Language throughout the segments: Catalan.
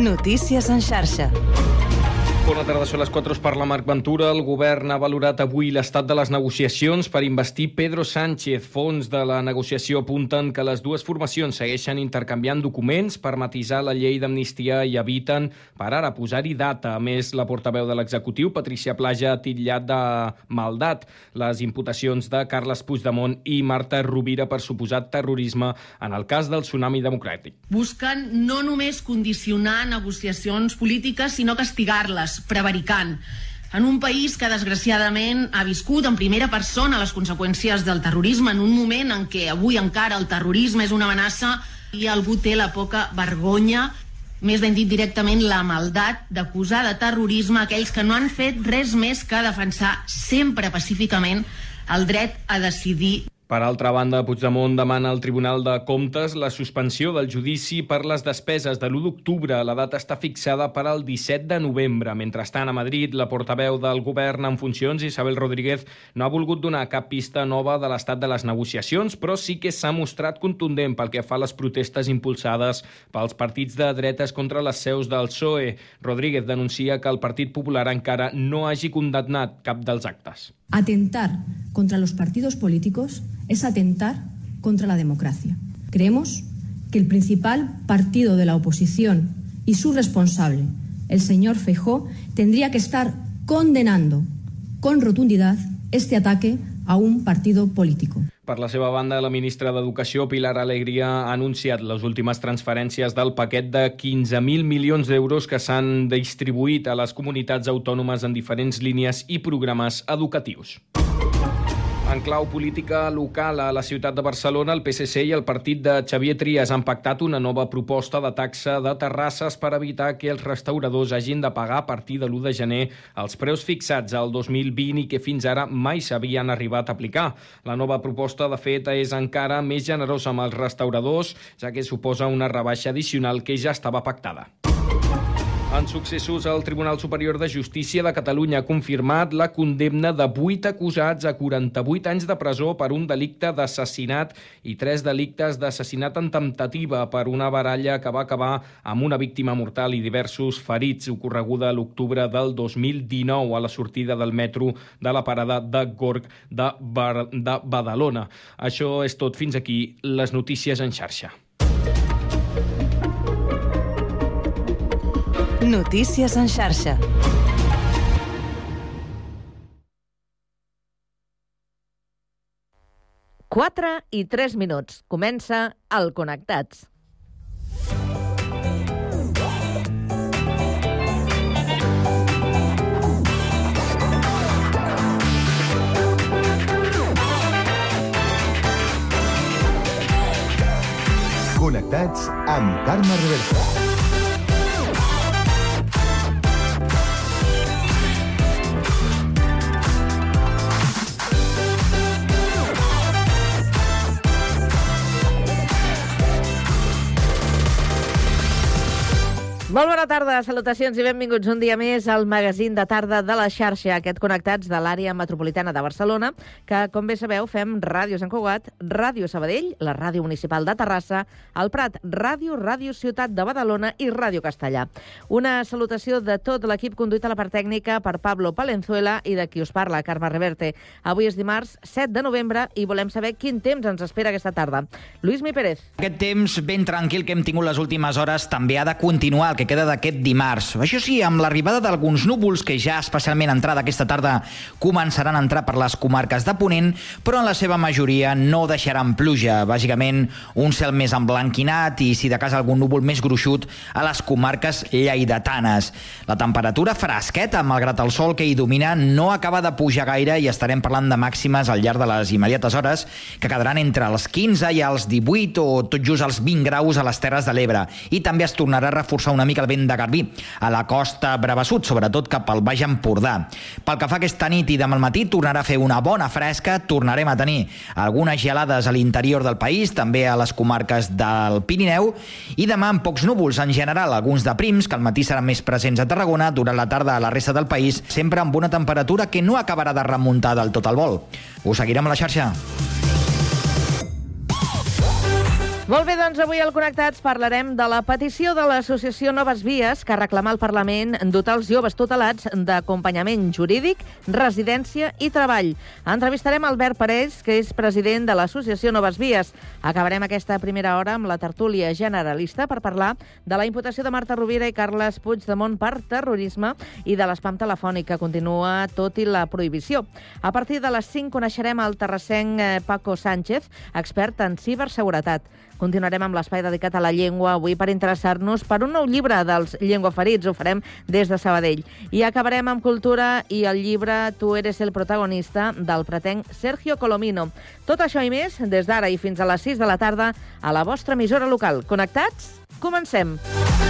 Notícies en xarxa. Bona tarda, són les 4 per la Marc Ventura. El govern ha valorat avui l'estat de les negociacions per investir Pedro Sánchez. Fons de la negociació apunten que les dues formacions segueixen intercanviant documents per matisar la llei d'amnistia i eviten, per ara, posar-hi data. A més, la portaveu de l'executiu, Patricia Plaja, ha titllat de maldat les imputacions de Carles Puigdemont i Marta Rovira per suposat terrorisme en el cas del tsunami democràtic. Busquen no només condicionar negociacions polítiques, sinó castigar-les prevaricant. En un país que desgraciadament ha viscut en primera persona les conseqüències del terrorisme en un moment en què avui encara el terrorisme és una amenaça i algú té la poca vergonya més ben dit directament la maldat d'acusar de terrorisme aquells que no han fet res més que defensar sempre pacíficament el dret a decidir per altra banda, Puigdemont demana al Tribunal de Comptes la suspensió del judici per les despeses de l'1 d'octubre. La data està fixada per al 17 de novembre. Mentrestant, a Madrid, la portaveu del govern en funcions, Isabel Rodríguez, no ha volgut donar cap pista nova de l'estat de les negociacions, però sí que s'ha mostrat contundent pel que fa a les protestes impulsades pels partits de dretes contra les seus del PSOE. Rodríguez denuncia que el Partit Popular encara no hagi condemnat cap dels actes. Atentar contra los partidos políticos es atentar contra la democracia. Creemos que el principal partido de la oposición y su responsable, el señor Feijó, tendría que estar condenando con rotundidad este ataque a un partido político. Per la seva banda, la ministra d'Educació, Pilar Alegria, ha anunciat les últimes transferències del paquet de 15.000 milions d'euros que s'han distribuït a les comunitats autònomes en diferents línies i programes educatius. En clau política local a la ciutat de Barcelona, el PSC i el partit de Xavier Trias han pactat una nova proposta de taxa de terrasses per evitar que els restauradors hagin de pagar a partir de l'1 de gener els preus fixats al 2020 i que fins ara mai s'havien arribat a aplicar. La nova proposta, de fet, és encara més generosa amb els restauradors, ja que suposa una rebaixa addicional que ja estava pactada. En successos, el Tribunal Superior de Justícia de Catalunya ha confirmat la condemna de 8 acusats a 48 anys de presó per un delicte d'assassinat i tres delictes d'assassinat en temptativa per una baralla que va acabar amb una víctima mortal i diversos ferits, ocorreguda a l'octubre del 2019 a la sortida del metro de la parada de Gorg de, Bar de Badalona. Això és tot. Fins aquí les notícies en xarxa. Notícies en xarxa. Quatre i tres minuts. Comença el Connectats. Connectats amb Carme Reversa. Molt bona tarda, salutacions i benvinguts un dia més al magazín de tarda de la xarxa, aquest Connectats de l'àrea metropolitana de Barcelona, que, com bé sabeu, fem Ràdio Sant Cugat, Ràdio Sabadell, la Ràdio Municipal de Terrassa, el Prat, Ràdio, Ràdio Ciutat de Badalona i Ràdio Castellà. Una salutació de tot l'equip conduït a la part tècnica per Pablo Palenzuela i de qui us parla, Carme Reverte. Avui és dimarts 7 de novembre i volem saber quin temps ens espera aquesta tarda. Lluís Mi Pérez. Aquest temps ben tranquil que hem tingut les últimes hores també ha de continuar que queda d'aquest dimarts. Això sí, amb l'arribada d'alguns núvols que ja especialment entrada aquesta tarda començaran a entrar per les comarques de Ponent, però en la seva majoria no deixaran pluja. Bàsicament, un cel més emblanquinat i, si de cas, algun núvol més gruixut a les comarques lleidatanes. La temperatura fresqueta, malgrat el sol que hi domina, no acaba de pujar gaire i estarem parlant de màximes al llarg de les immediates hores que quedaran entre els 15 i els 18 o tot just els 20 graus a les Terres de l'Ebre. I també es tornarà a reforçar una mica el vent de Garbí, a la costa Brava Sud, sobretot cap al Baix Empordà. Pel que fa aquesta nit i demà al matí, tornarà a fer una bona fresca, tornarem a tenir algunes gelades a l'interior del país, també a les comarques del Pirineu, i demà amb pocs núvols en general, alguns de prims, que al matí seran més presents a Tarragona, durant la tarda a la resta del país, sempre amb una temperatura que no acabarà de remuntar del tot al vol. Us seguirem a la xarxa. Molt bé, doncs avui al Connectats parlarem de la petició de l'associació Noves Vies que reclama al Parlament dotar els joves tutelats d'acompanyament jurídic, residència i treball. Entrevistarem Albert Parés, que és president de l'associació Noves Vies. Acabarem aquesta primera hora amb la tertúlia generalista per parlar de la imputació de Marta Rovira i Carles Puigdemont per terrorisme i de l'espam telefònic que continua tot i la prohibició. A partir de les 5 coneixerem el terrassenc eh, Paco Sánchez, expert en ciberseguretat. Continuarem amb l'espai dedicat a la llengua avui per interessar-nos per un nou llibre dels llengüaferits. Ho farem des de Sabadell. I acabarem amb cultura i el llibre Tu eres el protagonista del pretenc Sergio Colomino. Tot això i més des d'ara i fins a les 6 de la tarda a la vostra emissora local. Connectats? Comencem. Kiss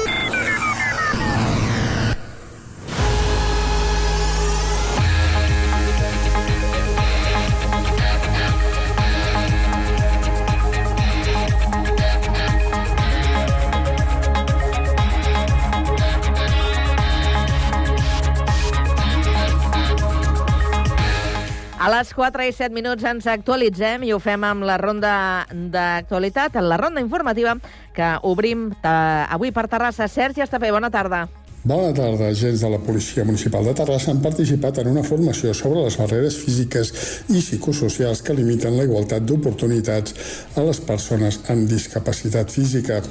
Les 4 i 7 minuts ens actualitzem i ho fem amb la ronda d'actualitat, la ronda informativa que obrim eh, avui per Terrassa. Sergi Estapé, bona tarda. Bona tarda. Agents de la Policia Municipal de Terrassa han participat en una formació sobre les barreres físiques i psicosocials que limiten la igualtat d'oportunitats a les persones amb discapacitat física.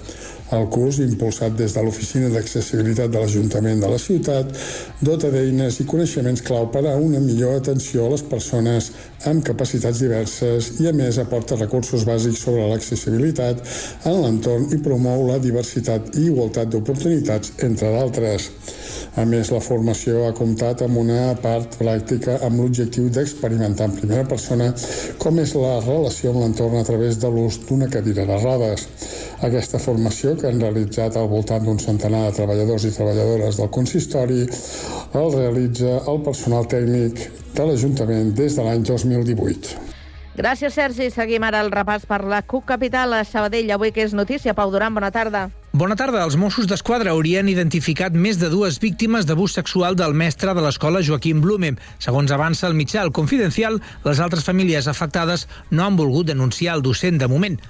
El curs, impulsat des de l'Oficina d'Accessibilitat de l'Ajuntament de la ciutat, dota d'eines i coneixements clau per a una millor atenció a les persones amb capacitats diverses i, a més, aporta recursos bàsics sobre l'accessibilitat en l'entorn i promou la diversitat i igualtat d'oportunitats, entre d'altres. A més, la formació ha comptat amb una part pràctica amb l'objectiu d'experimentar en primera persona com és la relació amb l'entorn a través de l'ús d'una cadira de rodes. Aquesta formació, que han realitzat al voltant d'un centenar de treballadors i treballadores del consistori, el realitza el personal tècnic de l'Ajuntament des de l'any 2018. Gràcies, Sergi. Seguim ara el repàs per la CUC Capital a Sabadell. Avui que és notícia. Pau Duran, bona tarda. Bona tarda. Els Mossos d'Esquadra haurien identificat més de dues víctimes d'abús sexual del mestre de l'escola Joaquim Blume. Segons avança el mitjà El Confidencial, les altres famílies afectades no han volgut denunciar el docent de moment.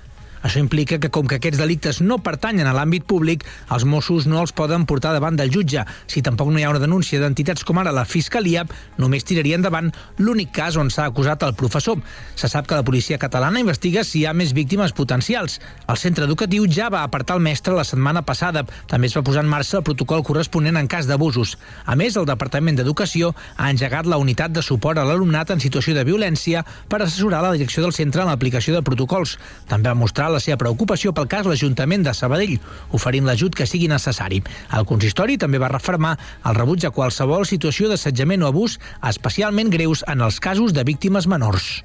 Això implica que, com que aquests delictes no pertanyen a l'àmbit públic, els Mossos no els poden portar davant del jutge. Si tampoc no hi ha una denúncia d'entitats com ara la Fiscalia, només tiraria endavant l'únic cas on s'ha acusat el professor. Se sap que la policia catalana investiga si hi ha més víctimes potencials. El centre educatiu ja va apartar el mestre la setmana passada. També es va posar en marxa el protocol corresponent en cas d'abusos. A més, el Departament d'Educació ha engegat la unitat de suport a l'alumnat en situació de violència per assessorar la direcció del centre en l'aplicació de protocols. També va mostrar la seva preocupació pel cas l'Ajuntament de Sabadell, oferint l'ajut que sigui necessari. El consistori també va refermar el rebuig a qualsevol situació d'assetjament o abús, especialment greus en els casos de víctimes menors.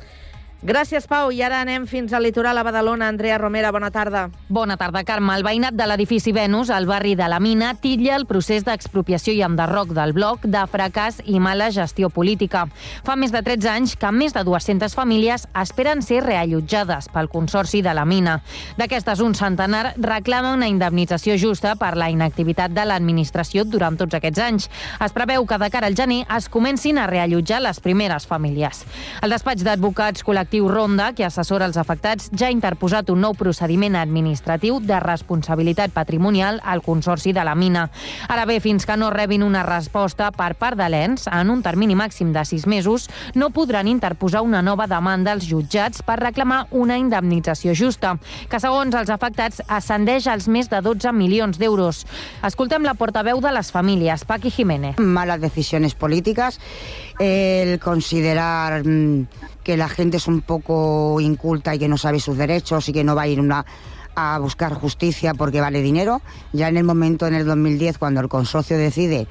Gràcies, Pau. I ara anem fins al litoral a Badalona. Andrea Romera, bona tarda. Bona tarda, Carme. El veïnat de l'edifici Venus, al barri de la Mina, titlla el procés d'expropiació i enderroc del bloc de fracàs i mala gestió política. Fa més de 13 anys que més de 200 famílies esperen ser reallotjades pel Consorci de la Mina. D'aquestes, un centenar reclama una indemnització justa per la inactivitat de l'administració durant tots aquests anys. Es preveu que de cara al gener es comencin a reallotjar les primeres famílies. El despatx d'advocats col·lectius Ronda, que assessora els afectats, ja ha interposat un nou procediment administratiu de responsabilitat patrimonial al Consorci de la Mina. Ara bé, fins que no rebin una resposta per part de l'ENS, en un termini màxim de sis mesos, no podran interposar una nova demanda als jutjats per reclamar una indemnització justa, que segons els afectats ascendeix als més de 12 milions d'euros. Escoltem la portaveu de les famílies, Paqui Jiménez. Malas decisiones políticas, el considerar mm, que la gente es un poco inculta y que no sabe sus derechos y que no va a ir una, a buscar justicia porque vale dinero. Ya en el momento, en el 2010, cuando el consorcio decide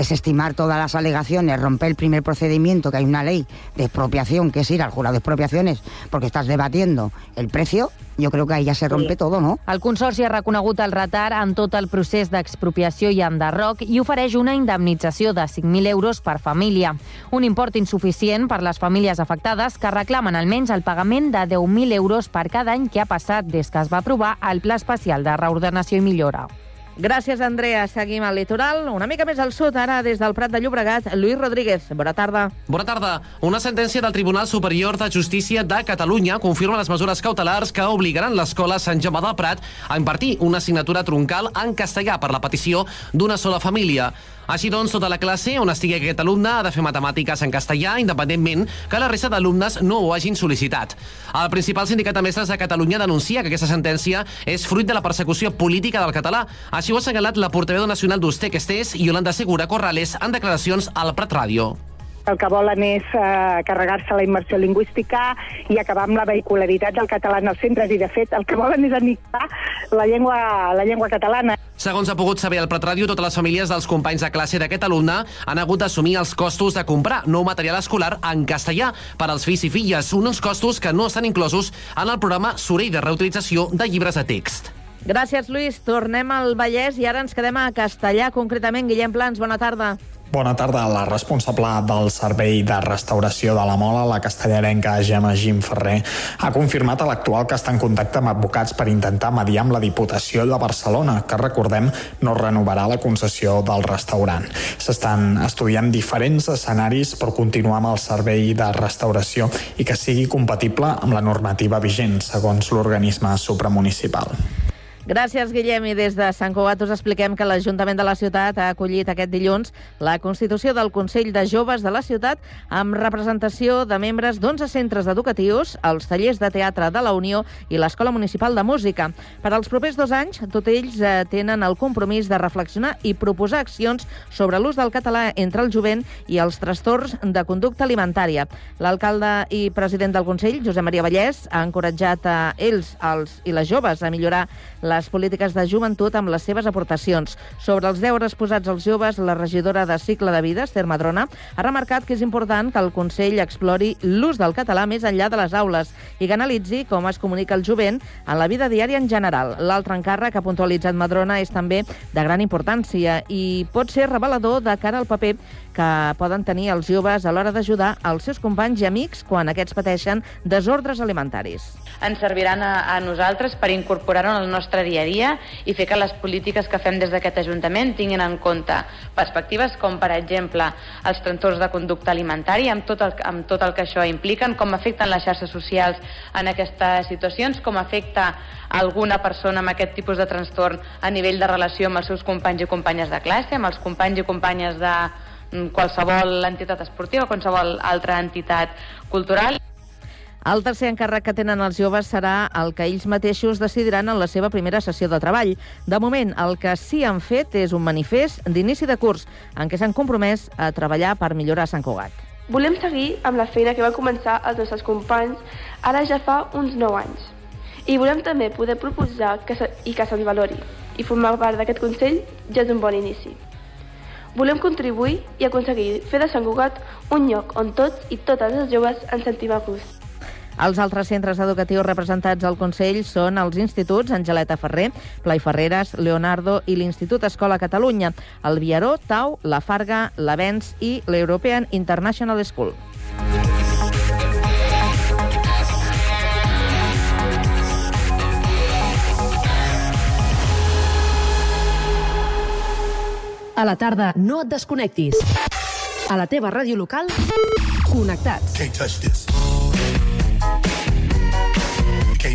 desestimar todas las alegaciones, romper el primer procedimiento, que hay una ley de expropiación, que es ir al jurado de expropiaciones, porque estás debatiendo el precio, jo crec que ahí ja se rompe todo, no? El Consorci ha reconegut el retard en tot el procés d'expropiació i enderroc i ofereix una indemnització de 5.000 euros per família. Un import insuficient per les famílies afectades que reclamen almenys el pagament de 10.000 euros per cada any que ha passat des que es va aprovar el Pla Especial de Reordenació i Millora. Gràcies, Andrea. Seguim al litoral. Una mica més al sud, ara, des del Prat de Llobregat, Lluís Rodríguez. Bona tarda. Bona tarda. Una sentència del Tribunal Superior de Justícia de Catalunya confirma les mesures cautelars que obligaran l'escola Sant Jaume del Prat a impartir una assignatura troncal en castellà per la petició d'una sola família. Així doncs, tota la classe on estigui aquest alumne ha de fer matemàtiques en castellà, independentment que la resta d'alumnes no ho hagin sol·licitat. El principal sindicat de mestres de Catalunya denuncia que aquesta sentència és fruit de la persecució política del català. Així ho ha assenyalat la portaveu nacional d'Ustek Estés Yolanda Segura Corrales en declaracions al Prat Ràdio. El que volen és eh, carregar-se la immersió lingüística i acabar amb la vehicularitat del català en els centres i, de fet, el que volen és aniquilar la llengua, la llengua catalana. Segons ha pogut saber el Prat Ràdio, totes les famílies dels companys de classe d'aquest alumne han hagut d'assumir els costos de comprar nou material escolar en castellà per als fills i filles, uns costos que no estan inclosos en el programa Sorell de reutilització de llibres de text. Gràcies, Lluís. Tornem al Vallès i ara ens quedem a Castellà, concretament. Guillem Plans, bona tarda. Bona tarda. La responsable del Servei de Restauració de la Mola, la castellarenca Gemma Gim Ferrer, ha confirmat a l'actual que està en contacte amb advocats per intentar mediar amb la Diputació de Barcelona, que, recordem, no renovarà la concessió del restaurant. S'estan estudiant diferents escenaris per continuar amb el servei de restauració i que sigui compatible amb la normativa vigent, segons l'organisme supramunicipal. Gràcies, Guillem. I des de Sant Cugat us expliquem que l'Ajuntament de la ciutat ha acollit aquest dilluns la constitució del Consell de Joves de la ciutat amb representació de membres d'11 centres educatius, els tallers de teatre de la Unió i l'Escola Municipal de Música. Per als propers dos anys, tots ells eh, tenen el compromís de reflexionar i proposar accions sobre l'ús del català entre el jovent i els trastorns de conducta alimentària. L'alcalde i president del Consell, Josep Maria Vallès, ha encoratjat a ells els i les joves a millorar les polítiques de joventut amb les seves aportacions. Sobre els deures posats als joves, la regidora de Cicle de Vida, Esther Madrona, ha remarcat que és important que el Consell explori l'ús del català més enllà de les aules i que analitzi com es comunica el jovent en la vida diària en general. L'altre encàrrec que ha puntualitzat Madrona és també de gran importància i pot ser revelador de cara al paper que poden tenir els joves a l'hora d'ajudar els seus companys i amics quan aquests pateixen desordres alimentaris. Ens serviran a, a nosaltres per incorporar-ho en el nostre dia a dia i fer que les polítiques que fem des d'aquest Ajuntament tinguin en compte perspectives com, per exemple, els trastorns de conducta alimentària, amb tot, el, amb tot el que això impliquen, com afecten les xarxes socials en aquestes situacions, com afecta alguna persona amb aquest tipus de trastorn a nivell de relació amb els seus companys i companyes de classe, amb els companys i companyes de mm, qualsevol entitat esportiva, qualsevol altra entitat cultural. El tercer encàrrec que tenen els joves serà el que ells mateixos decidiran en la seva primera sessió de treball. De moment, el que sí han fet és un manifest d'inici de curs en què s'han compromès a treballar per millorar Sant Cugat. Volem seguir amb la feina que va començar els nostres companys ara ja fa uns 9 anys. I volem també poder proposar que se, i que se'ns valori. I formar part d'aquest Consell ja és un bon inici. Volem contribuir i aconseguir fer de Sant Cugat un lloc on tots i totes els joves ens sentim a gust. Els altres centres educatius representats al Consell són els instituts Angeleta Ferrer, Plai Ferreres, Leonardo i l'Institut Escola Catalunya, el Viaró, Tau, la Farga, l'Avens i l'European International School. A la tarda, no et desconnectis. A la teva ràdio local, connectats. Can't touch this.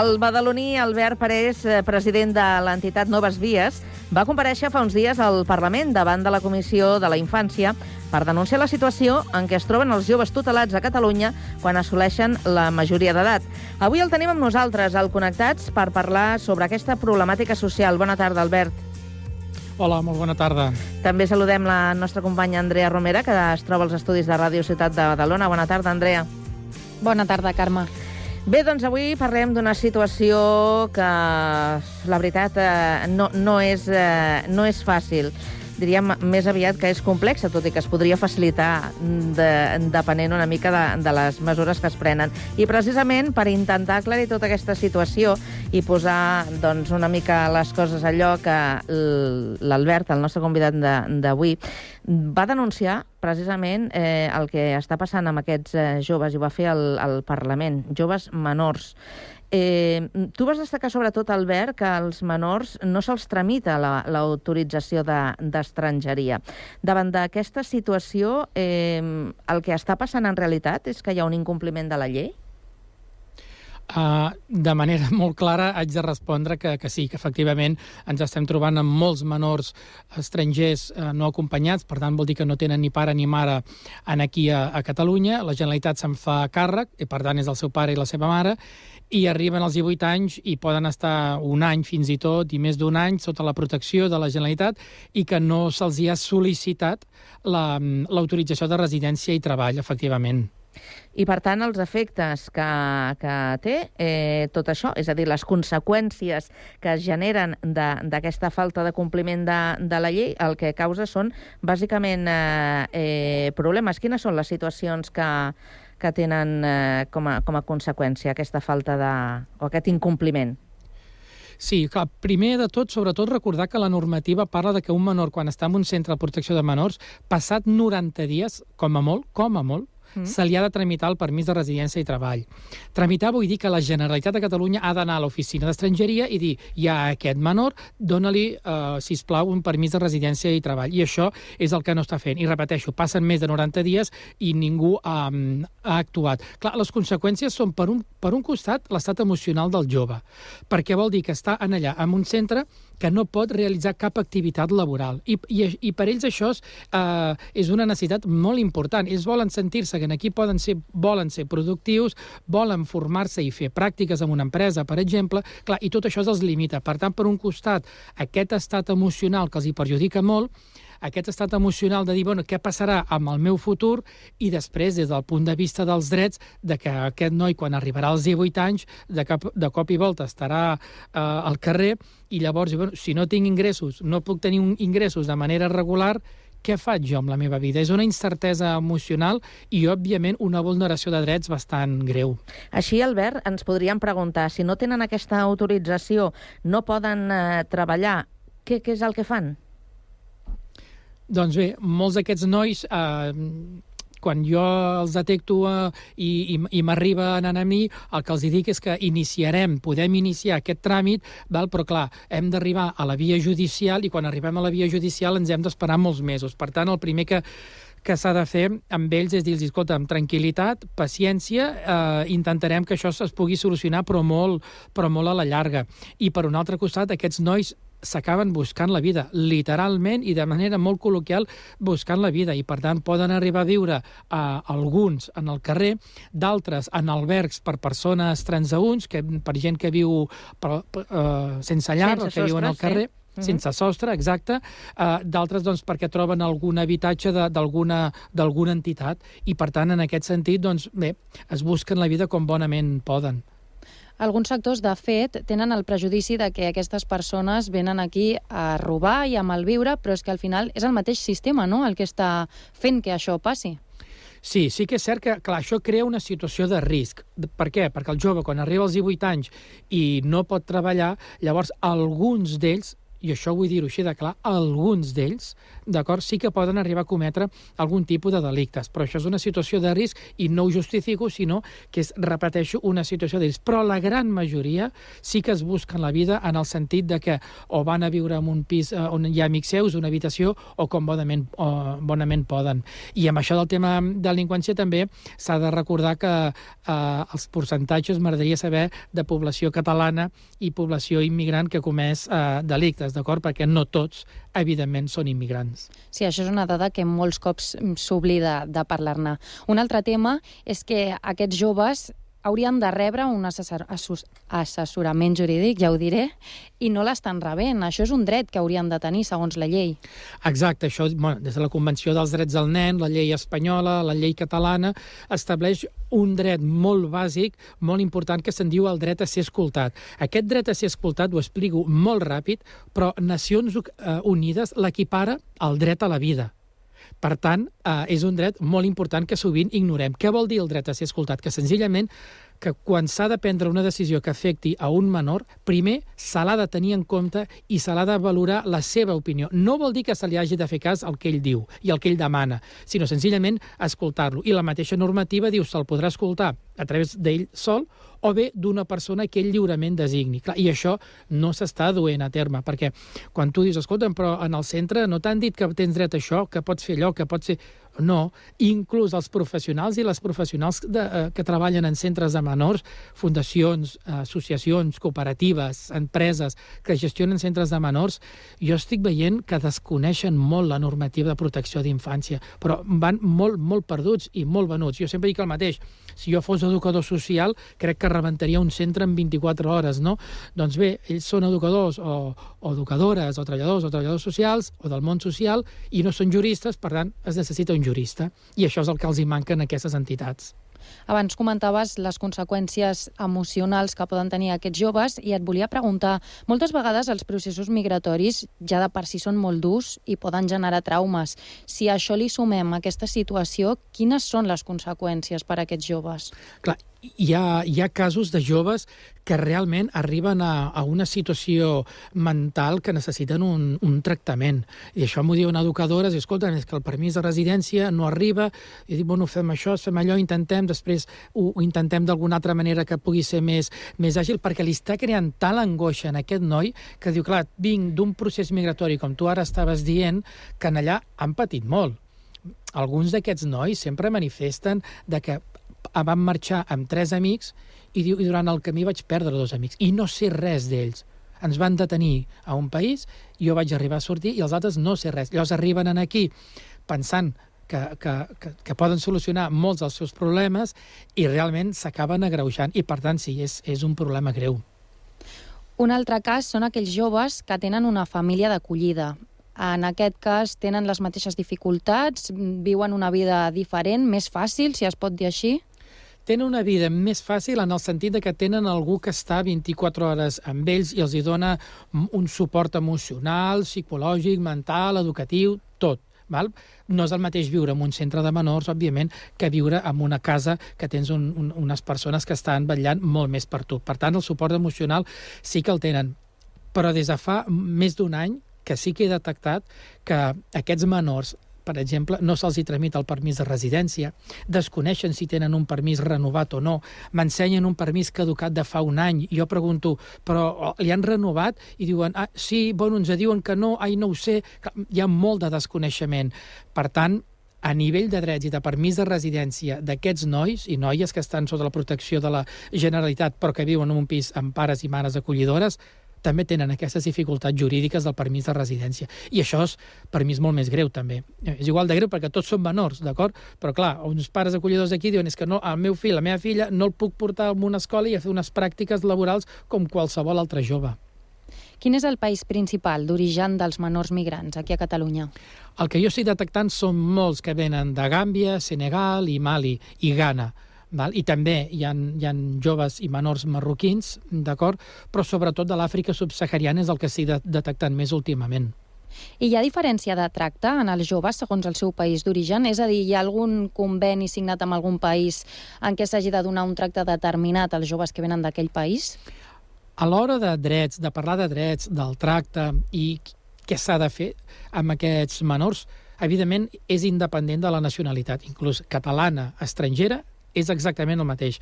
El badaloní Albert Parés, eh, president de l'entitat Noves Vies, va compareixer fa uns dies al Parlament davant de la Comissió de la Infància per denunciar la situació en què es troben els joves tutelats a Catalunya quan assoleixen la majoria d'edat. Avui el tenim amb nosaltres, al Connectats, per parlar sobre aquesta problemàtica social. Bona tarda, Albert. Hola, molt bona tarda. També saludem la nostra companya Andrea Romera, que es troba als estudis de Ràdio Ciutat de Badalona. Bona tarda, Andrea. Bona tarda, Carme. Bé, doncs avui parlem d'una situació que, la veritat, eh, no, no, és, eh, no és fàcil. Diríem més aviat que és complexa, tot i que es podria facilitar de, depenent una mica de, de les mesures que es prenen. I precisament per intentar aclarir tota aquesta situació i posar doncs, una mica les coses a lloc, que l'Albert, el nostre convidat d'avui, va denunciar precisament eh, el que està passant amb aquests eh, joves, i ho va fer al, al Parlament, joves menors. Eh, tu vas destacar sobretot, Albert, que als menors no se'ls tramita la- l'autorització de- d'estrangeria. Davant d'aquesta situació, eh, el que està passant en realitat és que hi ha un incompliment de la llei? Uh, de manera molt clara haig de respondre que, que sí, que efectivament ens estem trobant amb molts menors estrangers uh, no acompanyats, per tant vol dir que no tenen ni pare ni mare en aquí a, a Catalunya, la Generalitat se'n fa càrrec, i per tant és el seu pare i la seva mare, i arriben als 18 anys i poden estar un any fins i tot, i més d'un any, sota la protecció de la Generalitat, i que no se'ls hi ha sol·licitat la- l'autorització de residència i treball, efectivament. I, per tant, els efectes que, que té eh, tot això, és a dir, les conseqüències que es generen d'aquesta falta de compliment de, de la llei, el que causa són, bàsicament, eh, eh, problemes. Quines són les situacions que, que tenen eh, com, a, com a conseqüència aquesta falta de... o aquest incompliment? Sí, clar, primer de tot, sobretot recordar que la normativa parla de que un menor, quan està en un centre de protecció de menors, passat 90 dies, com a molt, com a molt, Mm. se li ha de tramitar el permís de residència i treball. Tramitar vull dir que la Generalitat de Catalunya ha d'anar a l'oficina d'estrangeria i dir, hi ha aquest menor, dona-li, eh, sisplau, un permís de residència i treball. I això és el que no està fent. I repeteixo, passen més de 90 dies i ningú ha, ha actuat. Clar, les conseqüències són, per un, per un costat, l'estat emocional del jove, perquè vol dir que està en allà, en un centre que no pot realitzar cap activitat laboral. I, i, i per ells això és, eh, és una necessitat molt important. Ells volen sentir-se que aquí poden ser, volen ser productius, volen formar-se i fer pràctiques en una empresa, per exemple, clar, i tot això els limita. Per tant, per un costat, aquest estat emocional que els hi perjudica molt, aquest estat emocional de dir, bueno, què passarà amb el meu futur i després, des del punt de vista dels drets, de que aquest noi, quan arribarà als 18 anys, de, cap, de cop i volta estarà eh, al carrer i llavors, bueno, si no tinc ingressos, no puc tenir un ingressos de manera regular, què faig jo amb la meva vida? És una incertesa emocional i, òbviament, una vulneració de drets bastant greu. Així, Albert, ens podríem preguntar, si no tenen aquesta autorització, no poden eh, treballar, què, què és el que fan? Doncs bé, molts d'aquests nois, eh, quan jo els detecto eh, i, i, i m'arriben a mi, el que els dic és que iniciarem, podem iniciar aquest tràmit, val? però clar, hem d'arribar a la via judicial i quan arribem a la via judicial ens hem d'esperar molts mesos. Per tant, el primer que, que s'ha de fer amb ells és dir-los, escolta, amb tranquil·litat, paciència, eh, intentarem que això es pugui solucionar, però molt, però molt a la llarga. I per un altre costat, aquests nois s'acaben buscant la vida, literalment i de manera molt col·loquial, buscant la vida, i per tant poden arribar a viure eh, alguns en el carrer, d'altres en albergs per persones transeunts, que, per gent que viu per, per, eh, sense llar, Sense o que viuen al carrer, sí. Mhm. sense sostre, exacte, uh, d'altres doncs, perquè troben algun habitatge d'alguna entitat i per tant en aquest sentit doncs bé, es busquen la vida com bonament poden. Alguns sectors, de fet, tenen el prejudici de que aquestes persones venen aquí a robar i a malviure, però és que al final és el mateix sistema no? el que està fent que això passi. Sí, sí que és cert que, clar, això crea una situació de risc. Per què? Perquè el jove, quan arriba als 18 anys i no pot treballar, llavors alguns d'ells i això vull dir-ho així de clar, alguns d'ells, d'acord, sí que poden arribar a cometre algun tipus de delictes, però això és una situació de risc i no ho justifico, sinó que és, repeteixo, una situació de risc. Però la gran majoria sí que es busquen la vida en el sentit de que o van a viure en un pis eh, on hi ha amics seus, una habitació, o com bonament, o bonament poden. I amb això del tema de delinqüència també s'ha de recordar que eh, els percentatges m'agradaria saber de població catalana i població immigrant que comès eh, delictes, d'acord? Perquè no tots, evidentment, són immigrants. Sí, això és una dada que molts cops s'oblida de parlar-ne. Un altre tema és que aquests joves haurien de rebre un assessor assess assessorament jurídic, ja ho diré, i no l'estan rebent. Això és un dret que haurien de tenir, segons la llei. Exacte, això, bueno, des de la Convenció dels Drets del Nen, la llei espanyola, la llei catalana, estableix un dret molt bàsic, molt important, que se'n diu el dret a ser escoltat. Aquest dret a ser escoltat, ho explico molt ràpid, però Nacions eh, Unides l'equipara al dret a la vida. Per tant, eh, és un dret molt important que sovint ignorem. Què vol dir el dret a ser escoltat? Que senzillament que quan s'ha de prendre una decisió que afecti a un menor, primer se l'ha de tenir en compte i se l'ha de valorar la seva opinió. No vol dir que se li hagi de fer cas al que ell diu i el que ell demana, sinó senzillament escoltar-lo. I la mateixa normativa diu se'l podrà escoltar a través d'ell sol o bé d'una persona que ell lliurement designi. Clar, I això no s'està duent a terme, perquè quan tu dius, escolta'm, però en el centre no t'han dit que tens dret a això, que pots fer allò, que pots ser... No, inclús els professionals i les professionals de, eh, que treballen en centres de menors, fundacions, associacions, cooperatives, empreses que gestionen centres de menors, jo estic veient que desconeixen molt la normativa de protecció d'infància, però van molt, molt perduts i molt venuts. Jo sempre dic el mateix, si jo fos educador social, crec que rebentaria un centre en 24 hores, no? Doncs bé, ells són educadors o, o educadores o treballadors o treballadors socials o del món social i no són juristes, per tant, es necessita un jurista. I això és el que els hi manca en aquestes entitats. Abans comentaves les conseqüències emocionals que poden tenir aquests joves i et volia preguntar, moltes vegades els processos migratoris ja de per si són molt durs i poden generar traumes. Si a això li sumem aquesta situació, quines són les conseqüències per a aquests joves? Clar, hi ha, hi ha casos de joves que realment arriben a, a una situació mental que necessiten un, un tractament. I això m'ho diuen educadores, i escolta, és que el permís de residència no arriba, i dic, bueno, fem això, fem allò, intentem, després ho, ho intentem d'alguna altra manera que pugui ser més, més àgil, perquè li està creant tal angoixa en aquest noi que diu, clar, vinc d'un procés migratori, com tu ara estaves dient, que en allà han patit molt. Alguns d'aquests nois sempre manifesten de que van marxar amb tres amics i, diu, i durant el camí vaig perdre dos amics i no sé res d'ells. Ens van detenir a un país, jo vaig arribar a sortir i els altres no sé res. Llavors arriben en aquí pensant que, que, que, que poden solucionar molts dels seus problemes i realment s'acaben agreujant i per tant sí, és, és un problema greu. Un altre cas són aquells joves que tenen una família d'acollida. En aquest cas tenen les mateixes dificultats, viuen una vida diferent, més fàcil, si es pot dir així? tenen una vida més fàcil en el sentit de que tenen algú que està 24 hores amb ells i els hi dona un suport emocional, psicològic, mental, educatiu, tot. Val? No és el mateix viure en un centre de menors, òbviament, que viure en una casa que tens un, un, unes persones que estan vetllant molt més per tu. Per tant, el suport emocional sí que el tenen. Però des de fa més d'un any que sí que he detectat que aquests menors per exemple, no se'ls hi tramita el permís de residència, desconeixen si tenen un permís renovat o no, m'ensenyen un permís caducat de fa un any, i jo pregunto, però li han renovat? I diuen, ah, sí, bueno, ens diuen que no, ai, no ho sé, hi ha molt de desconeixement. Per tant, a nivell de drets i de permís de residència d'aquests nois i noies que estan sota la protecció de la Generalitat però que viuen en un pis amb pares i mares acollidores, també tenen aquestes dificultats jurídiques del permís de residència. I això és permís molt més greu, també. És igual de greu perquè tots són menors, d'acord? Però, clar, uns pares acollidors aquí diuen és que no, el meu fill, la meva filla, no el puc portar a una escola i a fer unes pràctiques laborals com qualsevol altre jove. Quin és el país principal d'origen dels menors migrants aquí a Catalunya? El que jo estic detectant són molts que venen de Gàmbia, Senegal i Mali i Ghana Val? I també hi ha, hi ha joves i menors marroquins, d'acord? Però sobretot de l'Àfrica subsahariana és el que s'hi de, detectant més últimament. I hi ha diferència de tracte en els joves segons el seu país d'origen? És a dir, hi ha algun conveni signat amb algun país en què s'hagi de donar un tracte determinat als joves que venen d'aquell país? A l'hora de drets, de parlar de drets, del tracte i què s'ha de fer amb aquests menors, evidentment és independent de la nacionalitat, inclús catalana, estrangera, és exactament el mateix.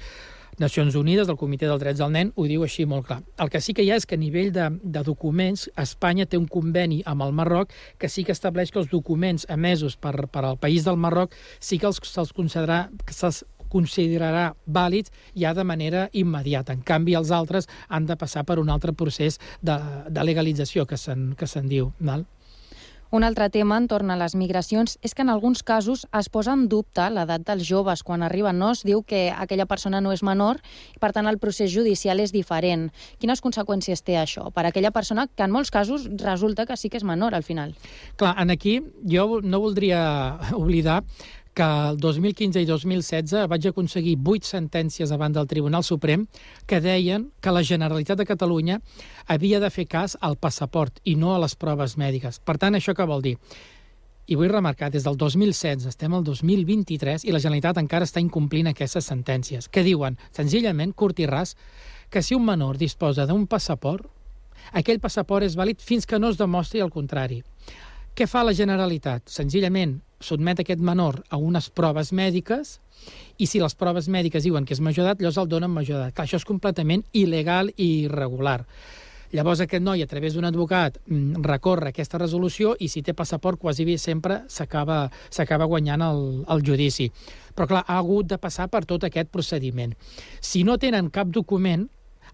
Nacions Unides, del Comitè dels Drets del Nen, ho diu així molt clar. El que sí que hi ha és que a nivell de, de documents, Espanya té un conveni amb el Marroc que sí que estableix que els documents emesos per, per al país del Marroc sí que els, se'ls que se'ls considerarà vàlids ja de manera immediata. En canvi, els altres han de passar per un altre procés de, de legalització, que se'n que se'n diu. Val? Un altre tema entorn a les migracions és que en alguns casos es posa en dubte l'edat dels joves quan arriben. No es diu que aquella persona no és menor i, per tant, el procés judicial és diferent. Quines conseqüències té això per aquella persona que en molts casos resulta que sí que és menor al final? Clar, en aquí jo no voldria oblidar que el 2015 i 2016 vaig aconseguir vuit sentències davant del Tribunal Suprem que deien que la Generalitat de Catalunya havia de fer cas al passaport i no a les proves mèdiques. Per tant, això què vol dir? I vull remarcar, des del 2016 estem al 2023 i la Generalitat encara està incomplint aquestes sentències, que diuen, senzillament, curt i ras, que si un menor disposa d'un passaport, aquell passaport és vàlid fins que no es demostri el contrari. Què fa la Generalitat? Senzillament sotmet aquest menor a unes proves mèdiques i si les proves mèdiques diuen que és major d'edat, llavors el donen major d'edat. Això és completament il·legal i irregular. Llavors aquest noi, a través d'un advocat, mm, recorre aquesta resolució i si té passaport quasi bé sempre s'acaba guanyant el, el judici. Però clar, ha hagut de passar per tot aquest procediment. Si no tenen cap document,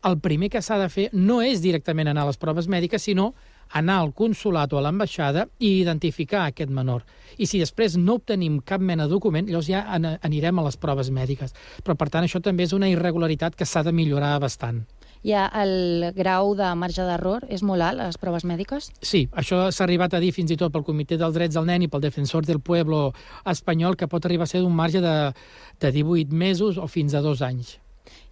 el primer que s'ha de fer no és directament anar a les proves mèdiques, sinó anar al consulat o a l'ambaixada i identificar aquest menor. I si després no obtenim cap mena de document, llavors ja an anirem a les proves mèdiques. Però, per tant, això també és una irregularitat que s'ha de millorar bastant. Ha el grau de marge d'error, és molt alt, a les proves mèdiques? Sí, això s'ha arribat a dir fins i tot pel Comitè dels Drets del Nen i pel Defensor del Pueblo espanyol que pot arribar a ser d'un marge de, de 18 mesos o fins a dos anys.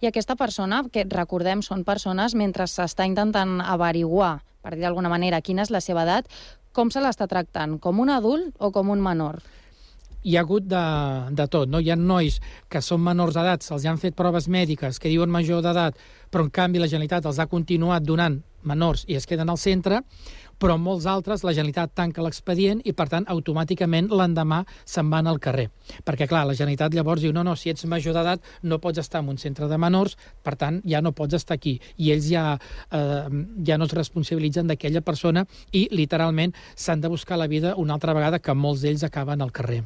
I aquesta persona, que recordem són persones mentre s'està intentant averiguar, per dir d'alguna manera, quina és la seva edat, com se l'està tractant? Com un adult o com un menor? hi ha hagut de, de tot. No? Hi ha nois que són menors d'edat, se'ls han fet proves mèdiques que diuen major d'edat, però en canvi la Generalitat els ha continuat donant menors i es queden al centre, però molts altres la Generalitat tanca l'expedient i, per tant, automàticament l'endemà se'n van al carrer. Perquè, clar, la Generalitat llavors diu no, no, si ets major d'edat no pots estar en un centre de menors, per tant, ja no pots estar aquí. I ells ja, eh, ja no es responsabilitzen d'aquella persona i, literalment, s'han de buscar la vida una altra vegada que molts d'ells acaben al carrer.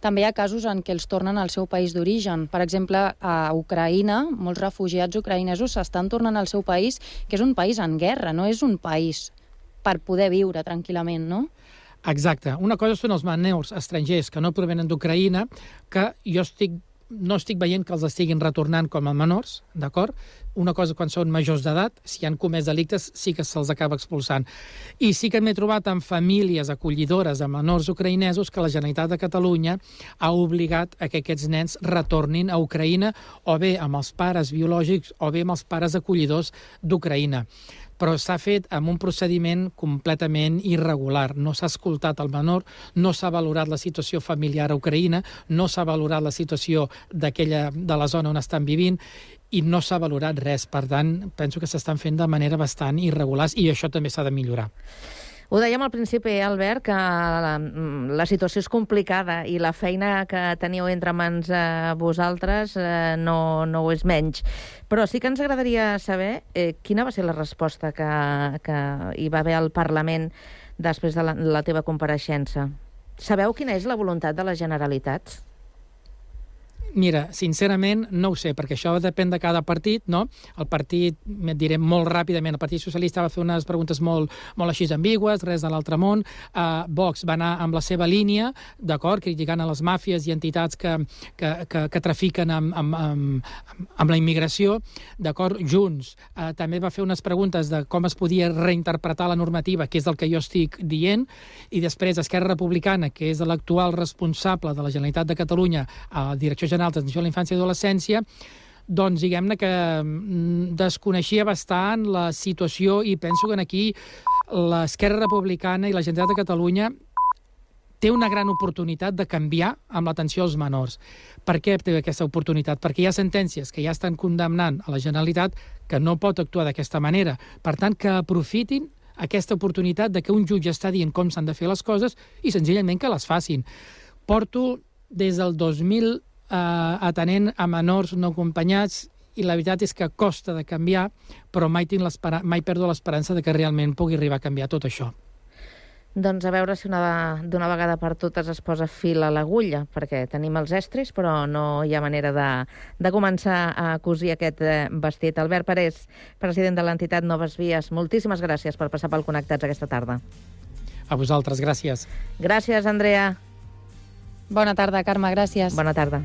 També hi ha casos en què els tornen al seu país d'origen. Per exemple, a Ucraïna, molts refugiats ucraïnesos s'estan tornant al seu país, que és un país en guerra, no és un país per poder viure tranquil·lament, no? Exacte. Una cosa són els menors estrangers que no provenen d'Ucraïna, que jo estic no estic veient que els estiguin retornant com a menors, d'acord? Una cosa quan són majors d'edat, si han comès delictes, sí que se'ls acaba expulsant. I sí que m'he trobat amb famílies acollidores de menors ucraïnesos que la Generalitat de Catalunya ha obligat a que aquests nens retornin a Ucraïna o bé amb els pares biològics o bé amb els pares acollidors d'Ucraïna però s'ha fet amb un procediment completament irregular. No s'ha escoltat el menor, no s'ha valorat la situació familiar a Ucraïna, no s'ha valorat la situació d'aquella de la zona on estan vivint i no s'ha valorat res. Per tant, penso que s'estan fent de manera bastant irregulars i això també s'ha de millorar. Ho dèiem al principi, Albert, que la, la situació és complicada i la feina que teniu entre mans eh, vosaltres eh, no, no ho és menys. Però sí que ens agradaria saber eh, quina va ser la resposta que, que hi va haver al Parlament després de la, la teva compareixença. Sabeu quina és la voluntat de la Generalitat? Mira, sincerament no ho sé, perquè això depèn de cada partit, no? El partit, et diré molt ràpidament, el Partit Socialista va fer unes preguntes molt, molt així ambigües, res de l'altre món. Uh, Vox va anar amb la seva línia, d'acord, criticant a les màfies i entitats que, que, que, que trafiquen amb, amb, amb, amb la immigració, d'acord? Junts uh, també va fer unes preguntes de com es podia reinterpretar la normativa, que és el que jo estic dient, i després Esquerra Republicana, que és l'actual responsable de la Generalitat de Catalunya a la Direcció General General d'Atenció a la Infància i Adolescència, doncs diguem-ne que mm, desconeixia bastant la situació i penso que aquí l'Esquerra Republicana i la Generalitat de Catalunya té una gran oportunitat de canviar amb l'atenció als menors. Per què té aquesta oportunitat? Perquè hi ha sentències que ja estan condemnant a la Generalitat que no pot actuar d'aquesta manera. Per tant, que aprofitin aquesta oportunitat de que un jutge està dient com s'han de fer les coses i senzillament que les facin. Porto des del 2000 eh, atenent a menors no acompanyats i la veritat és que costa de canviar, però mai, tinc mai perdo l'esperança de que realment pugui arribar a canviar tot això. Doncs a veure si una, d'una vegada per totes es posa fil a l'agulla, perquè tenim els estris, però no hi ha manera de, de començar a cosir aquest eh, vestit. Albert Parés, president de l'entitat Noves Vies, moltíssimes gràcies per passar pel Connectats aquesta tarda. A vosaltres, gràcies. Gràcies, Andrea. Bona tarda, Carme, gràcies. Bona tarda.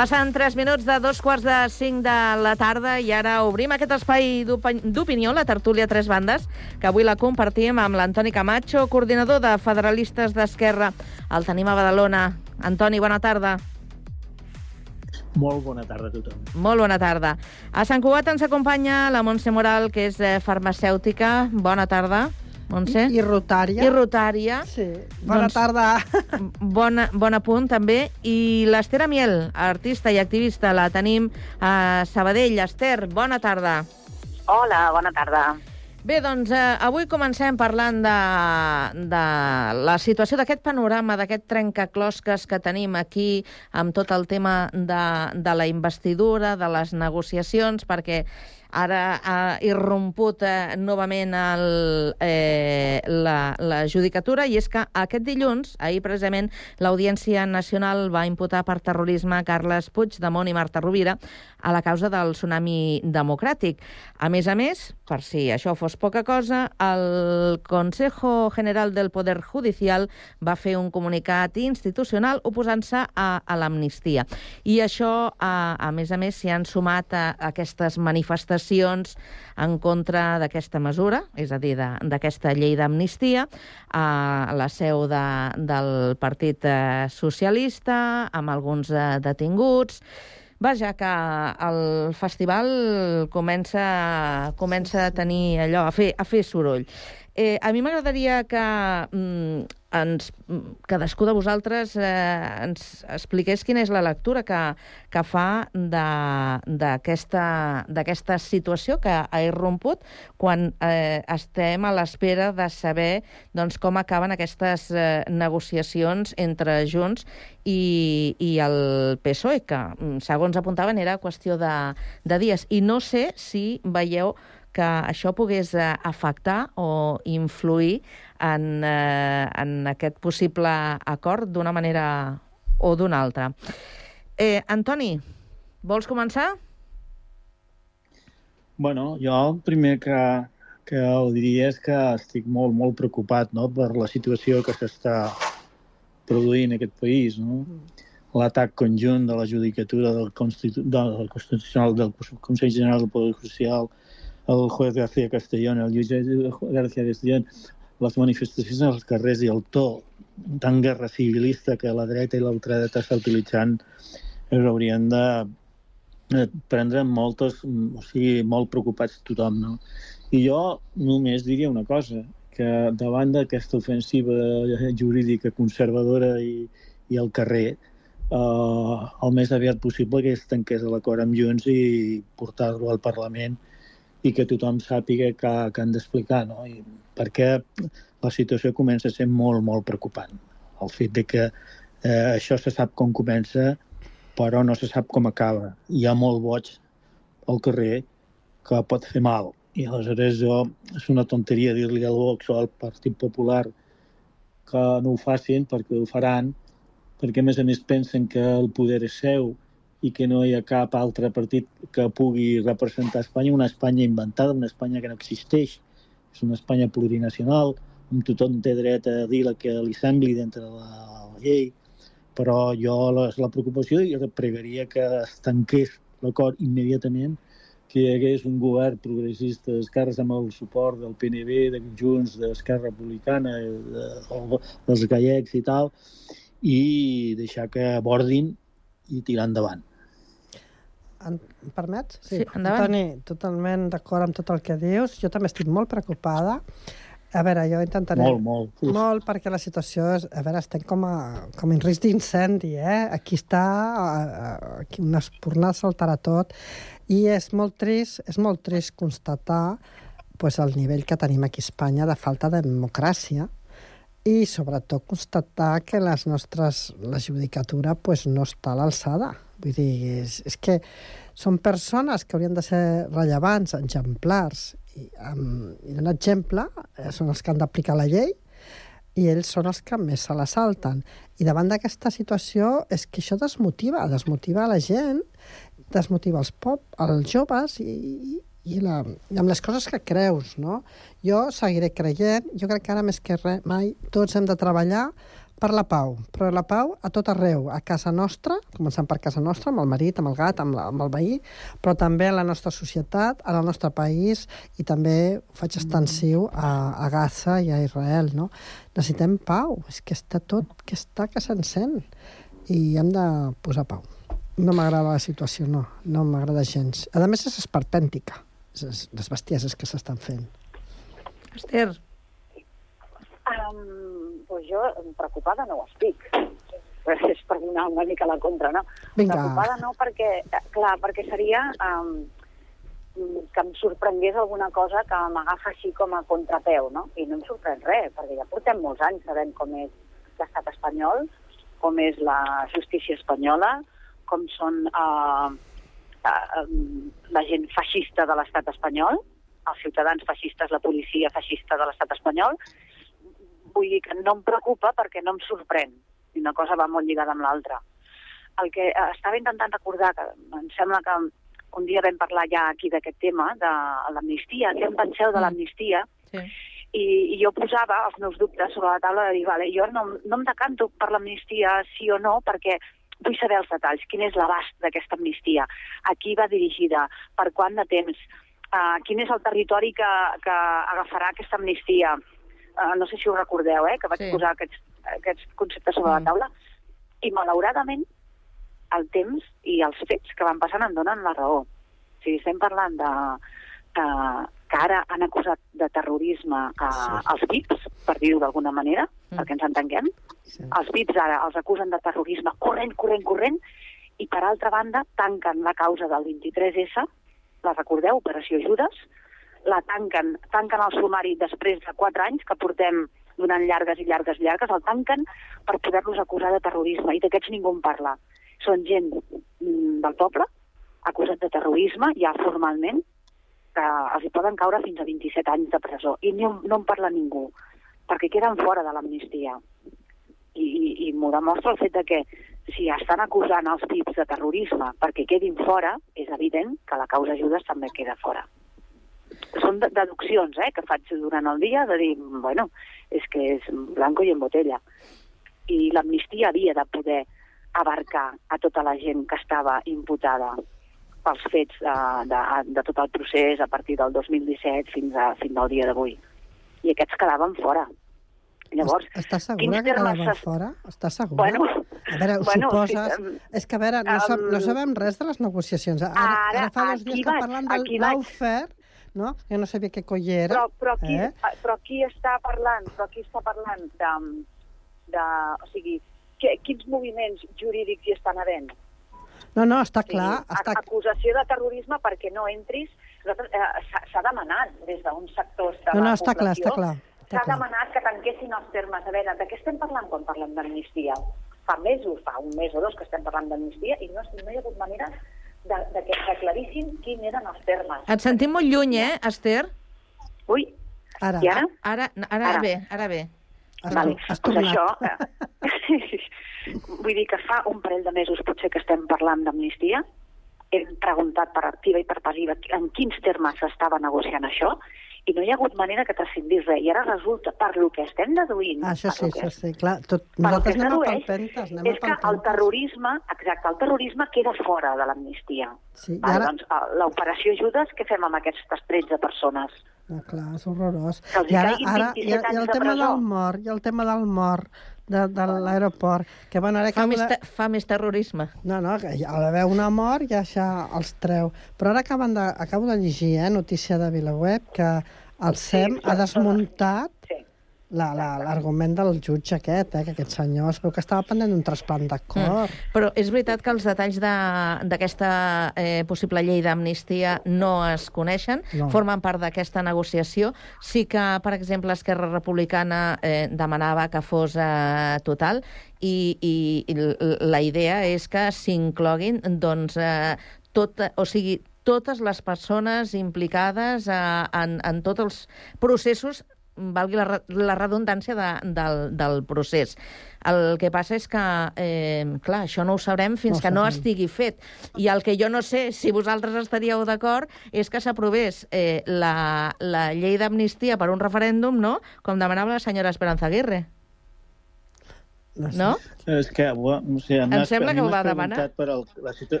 Passen 3 minuts de dos quarts de 5 de la tarda i ara obrim aquest espai d'opi- d'opinió, la tertúlia Tres Bandes, que avui la compartim amb l'Antoni Camacho, coordinador de Federalistes d'Esquerra. El tenim a Badalona. Antoni, bona tarda. Molt bona tarda a tothom. Molt bona tarda. A Sant Cugat ens acompanya la Montse Moral, que és eh, farmacèutica. Bona tarda, Montse. I rotària. I rotària. Sí. Bona tarda. Bona, bon apunt, també. I l'Ester Amiel, artista i activista, la tenim a Sabadell. Ester, bona tarda. Hola, bona tarda. Bé, doncs eh, avui comencem parlant de, de la situació d'aquest panorama, d'aquest trencaclosques que tenim aquí amb tot el tema de, de la investidura, de les negociacions, perquè ara ha irromput eh, novament el, eh, la, la judicatura i és que aquest dilluns, ahir precisament, l'Audiència Nacional va imputar per terrorisme Carles Puigdemont i Marta Rovira a la causa del tsunami democràtic. A més a més, per si això fos poca cosa, el Consejo General del Poder Judicial va fer un comunicat institucional oposant-se a, a l'amnistia. I això, a, a més a més, s'hi han sumat a, a aquestes manifestacions en contra d'aquesta mesura, és a dir, d'aquesta llei d'amnistia, a la seu de, del Partit eh, Socialista, amb alguns eh, detinguts... Vaja, que el festival comença, comença a tenir allò, a fer, a fer soroll. Eh, a mi m'agradaria que mm, ens, mm, cadascú de vosaltres eh, ens expliqués quina és la lectura que, que fa d'aquesta situació que ha irromput quan eh, estem a l'espera de saber doncs, com acaben aquestes eh, negociacions entre Junts i, i el PSOE, que, mm, segons apuntaven, era qüestió de, de dies. I no sé si veieu que això pogués eh, afectar o influir en, eh, en aquest possible acord d'una manera o d'una altra. Eh, Antoni, vols començar? Bueno, jo el primer que, que ho diria és que estic molt, molt preocupat no? per la situació que s'està produint en aquest país. No? L'atac conjunt de la judicatura del, Constitu del Constitucional del Consell General del Poder Judicial, el juez García Castellón, el jutge García Castellón, les manifestacions als carrers i el to tan guerra civilista que la dreta i l'ultradreta està utilitzant es haurien de prendre moltes, o sigui, molt preocupats tothom, no? I jo només diria una cosa, que davant d'aquesta ofensiva jurídica conservadora i, i al carrer, eh, el més aviat possible que es tanqués l'acord amb Junts i portar-lo al Parlament i que tothom sàpiga que, que han d'explicar, no? I perquè la situació comença a ser molt, molt preocupant. El fet de que eh, això se sap com comença, però no se sap com acaba. Hi ha molt boig al carrer que pot fer mal. I aleshores jo, és una tonteria dir-li al Vox o al Partit Popular que no ho facin perquè ho faran, perquè a més a més pensen que el poder és seu i que no hi ha cap altre partit que pugui representar Espanya, una Espanya inventada, una Espanya que no existeix. És una Espanya plurinacional, on tothom té dret a dir el que li sembli dintre de la, la llei, però jo la, la preocupació i pregaria que es tanqués l'acord immediatament, que hi hagués un govern progressista d'esquerres amb el suport del PNB, de Junts, d'Esquerra Republicana, de, de, dels gallecs i tal, i deixar que abordin i tirar endavant. En, em permets? Sí, endavant. Toni, totalment d'acord amb tot el que dius. Jo també estic molt preocupada. A veure, jo intentaré... Molt, molt. Uf. Molt, perquè la situació és... A veure, estem com, a, com en risc d'incendi, eh? Aquí està... Aquí una espurna saltarà tot. I és molt trist, és molt trist constatar pues, el nivell que tenim aquí a Espanya de falta de democràcia i sobretot constatar que les nostres, la judicatura pues, no està a l'alçada. Vull dir, és, és que són persones que haurien de ser rellevants, exemplars, i, um, i un exemple eh, són els que han d'aplicar la llei i ells són els que més se la salten. I davant d'aquesta situació és que això desmotiva, desmotiva la gent, desmotiva els pop, els joves i, i, i, la, i amb les coses que creus, no? Jo seguiré creient, jo crec que ara més que res, mai tots hem de treballar per la pau, però la pau a tot arreu, a casa nostra, començant per casa nostra, amb el marit, amb el gat, amb, la, amb el veí, però també a la nostra societat, al nostre país, i també ho faig extensiu a, a Gaza i a Israel, no? Necessitem pau, és que està tot, que està que s'encén, i hem de posar pau. No m'agrada la situació, no, no m'agrada gens. A més, és esperpèntica, les bestieses que s'estan fent. Esther. Um, pues jo preocupada no ho estic. És per donar una mica la contra, no? Vinga. Preocupada no perquè, eh, clar, perquè seria um, que em sorprengués alguna cosa que m'agafa així com a contrapeu, no? I no em sorprèn res, perquè ja portem molts anys sabent com és l'estat espanyol, com és la justícia espanyola, com són uh, uh, la gent feixista de l'estat espanyol, els ciutadans feixistes, la policia feixista de l'estat espanyol. Vull dir que no em preocupa perquè no em sorprèn. I una cosa va molt lligada amb l'altra. El que eh, estava intentant recordar, que em sembla que un dia vam parlar ja aquí d'aquest tema, de l'amnistia, què en penseu de l'amnistia? Sí. I, i jo posava els meus dubtes sobre la taula de dir, vale, jo no, no em decanto per l'amnistia sí o no, perquè vull saber els detalls, quin és l'abast d'aquesta amnistia, a qui va dirigida, per quant de temps, uh, quin és el territori que, que agafarà aquesta amnistia. Uh, no sé si ho recordeu, eh, que vaig Sí. sí. posar aquests, aquests conceptes sobre la taula. I malauradament el temps i els fets que van passant em donen la raó. O sigui, estem parlant de, eh, que ara han acusat de terrorisme eh, els VIPs, per dir-ho d'alguna manera, mm. perquè ens entenguem. Sí. Els VIPs ara els acusen de terrorisme corrent, corrent, corrent, i per altra banda tanquen la causa del 23S, la recordeu, Operació Judes, la tanquen, tanquen el sumari després de 4 anys que portem donant llargues i llargues i llargues, el tanquen per poder-los acusar de terrorisme, i d'aquests ningú en parla. Són gent mm, del poble, acusats de terrorisme, ja formalment, que els hi poden caure fins a 27 anys de presó, i no, no en parla ningú, perquè queden fora de l'amnistia. I, i, i m'ho demostra el fet de que si estan acusant els tips de terrorisme perquè quedin fora, és evident que la causa Judes també queda fora. Són de- deduccions eh, que faig durant el dia de dir, bueno, és que és blanco i en botella. I l'amnistia havia de poder abarcar a tota la gent que estava imputada pels fets de, de, de tot el procés a partir del 2017 fins, a, fins al dia d'avui. I aquests quedaven fora. Llavors, Estàs segura que quedaven fora? Estàs segura? Bueno, a veure, bueno, suposes... sí, és que, a veure, no, sab, no em, sabem res de les negociacions. Ara, Ara, ara fa dos dies que parlant del vaig. No? Jo no sabia què coi era. Però, però, qui, eh? però qui està parlant, però qui està parlant de, de o sigui, que, quins moviments jurídics hi estan havent? No, no, està Sí, clar. a- Està... Acusació de terrorisme perquè no entris... Eh, s'ha- demanat des d'uns sectors de No, no, està clar, està clar. S'ha demanat que tanquessin els termes. A veure, de què estem parlant quan parlem d'amnistia? Fa mesos, fa un mes o dos que estem parlant d'amnistia i no, no hi ha hagut manera de, de que s'aclarissin quins eren els termes. Et sentim molt lluny, eh, Esther? Ui, Ara. I ara? Ara, ara, Ara. bé, ara bé. Vale. has Pues això, eh, vull dir que fa un parell de mesos potser que estem parlant d'amnistia, hem preguntat per activa i per passiva en quins termes s'estava negociant això, i no hi ha hagut manera que transcendís res. I ara resulta, per lo que estem deduint, Ah, això sí, que això sí, clar. Tot, nosaltres es anem a palpentes, anem és a que el palpentes. terrorisme, exacte, el terrorisme queda fora de l'amnistia. Sí, i Vale, ara- doncs, eh, l'operació Judes, què fem amb aquestes 13 persones? Ah, clar, és horrorós. I ara, ara hi, 27 ha, hi ha el tema del mort, ha el tema del mort de, de l'aeroport, que bueno, ara Fa acabo més, de... te, fa més terrorisme. No, no, que al haver una mort ja això els treu. Però ara acaben de, acabo de llegir, eh, notícia de Vilaweb, que el SEM ha desmuntat la- la- l'argument del jutge aquest, eh, que aquest senyor es veu que estava pendent d'un trasplant de cor. Mm. Però és veritat que els detalls de- d'aquesta eh, possible llei d'amnistia no es coneixen, No. formen part d'aquesta negociació. Sí que, per exemple, Esquerra Republicana eh, demanava que fos eh, total i, i, i la idea és que s'incloguin doncs, eh, tot, o sigui, totes les persones implicades eh, en, en tots els processos valgui la, la redundància de, del, del procés. El que passa és que, eh, clar, això no ho sabrem fins No que no estigui fet. I el que jo no sé, si vosaltres estaríeu d'acord, és que s'aprovés eh, la, la llei d'amnistia per un referèndum, no?, com demanava la senyora Esperanza Aguirre. No? És que, bo, o sigui, Em sembla que ho va demanar. Per el, la situ...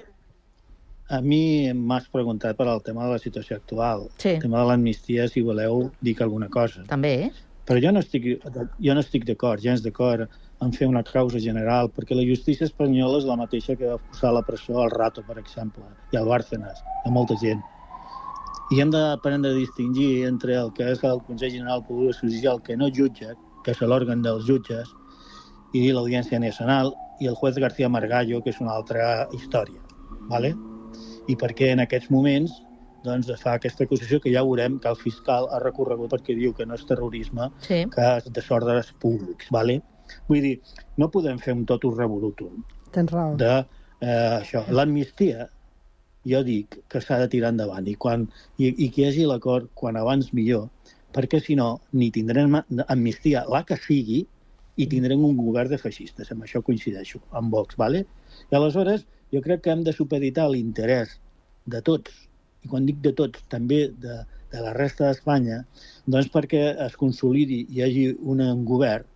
A mi m'has preguntat per al tema de la situació actual. Sí. El tema de l'amnistia, si voleu, dic alguna cosa. També. Però jo no estic, jo no estic d'acord, gens d'acord en fer una causa general, perquè la justícia espanyola és la mateixa que va posar a la presó al Rato, per exemple, i al Bárcenas, a molta gent. I hem d'aprendre a distingir entre el que és el Consell General del Poder Social, que no jutja, que és l'òrgan dels jutges, i l'Audiència Nacional, i el juez García Margallo, que és una altra història. ¿vale? I perquè en aquests moments doncs, es fa aquesta acusació que ja veurem que el fiscal ha recorregut perquè diu que no és terrorisme, sí. que és desordres públics. ¿vale? Vull dir, no podem fer un totus revolutum Tens raó. de eh, això. L'amnistia, jo dic que s'ha de tirar endavant i, quan, i, i que hi hagi l'acord quan abans millor, perquè si no, ni tindrem amnistia la que sigui i tindrem un govern de feixistes. Amb això coincideixo, amb Vox. ¿vale? I aleshores jo crec que hem de supeditar l'interès de tots, i quan dic de tots, també de, de la resta d'Espanya, doncs perquè es consolidi i hi hagi un, govern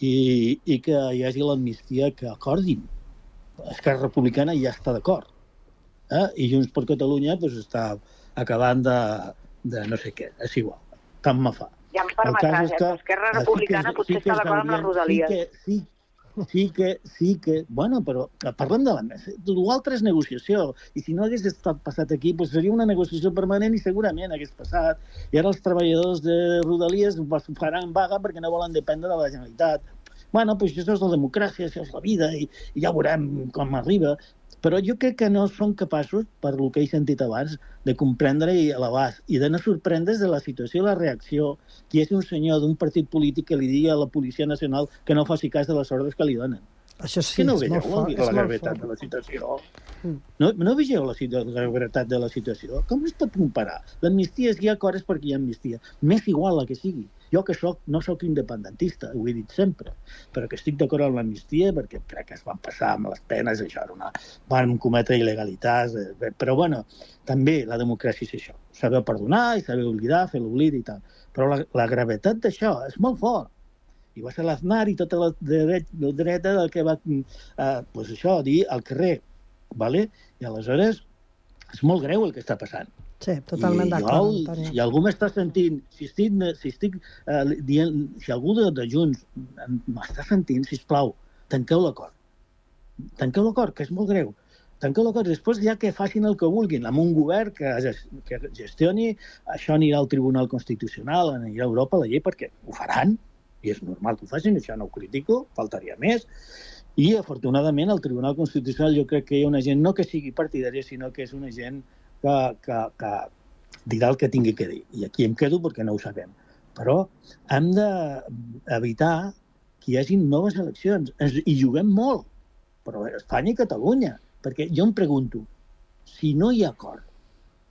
i, i que hi hagi l'amnistia que acordin. Esquerra Republicana ja està d'acord. Eh? I Junts per Catalunya doncs, està acabant de, de no sé què, és igual, tant me fa. Ja em permetràs, eh? que- Esquerra sí que Republicana sí potser que està d'acord amb les rodalies. Sí que, sí, sí que, sí que... Bueno, però parlem de la. L'altre és negociació. I si no hagués estat passat aquí, doncs seria una negociació permanent i segurament hagués passat. I ara els treballadors de Rodalies faran vaga perquè no volen dependre de la Generalitat. Bueno, doncs això és la democràcia, això és la vida, i, i ja veurem com arriba. Però jo crec que no són capaços, per lo que he sentit abans, de comprendre i a l'abast i de no sorprendre's de la situació i la reacció que és un senyor d'un partit polític que li digui a la Policia Nacional que no faci cas de les ordres que li donen. Això sí, que no és molt fort, és la gravetat fort. de la situació? Mm. No, no vegeu la, la gravetat de la situació? Com es pot comparar? L'amnistia, si hi ha acord és perquè hi ha amnistia. M'és igual la que sigui. Jo que soc, no sóc independentista, ho he dit sempre, però que estic d'acord amb l'amnistia perquè crec que es van passar amb les penes, això era una... van cometre il·legalitats, eh, però bueno, també la democràcia és això, saber perdonar i saber oblidar, fer l'oblit i tal. Però la, la gravetat d'això és molt fort i va ser l'Aznar i tota la dret, la dreta del que va, eh, pues això, dir al carrer. ¿vale? I aleshores és molt greu el que està passant. Sí, totalment d'acord, si algú m'està sentint, si estic, si estic eh, dient, si algú de, de Junts m'està sentint, si plau, tanqueu l'acord. Tanqueu l'acord, que és molt greu. Tanqueu l'acord, després ja que facin el que vulguin, amb un govern que, que gestioni, això anirà al Tribunal Constitucional, anirà a Europa la llei, perquè ho faran, i és normal que ho facin, això no ho critico, faltaria més, i afortunadament al Tribunal Constitucional jo crec que hi ha una gent no que sigui partidària, sinó que és una gent que, que, que dirà el que tingui que dir. I aquí em quedo perquè no ho sabem. Però hem d'evitar que hi hagin noves eleccions. I juguem molt, però Espanya i Catalunya. Perquè jo em pregunto, si no hi ha acord,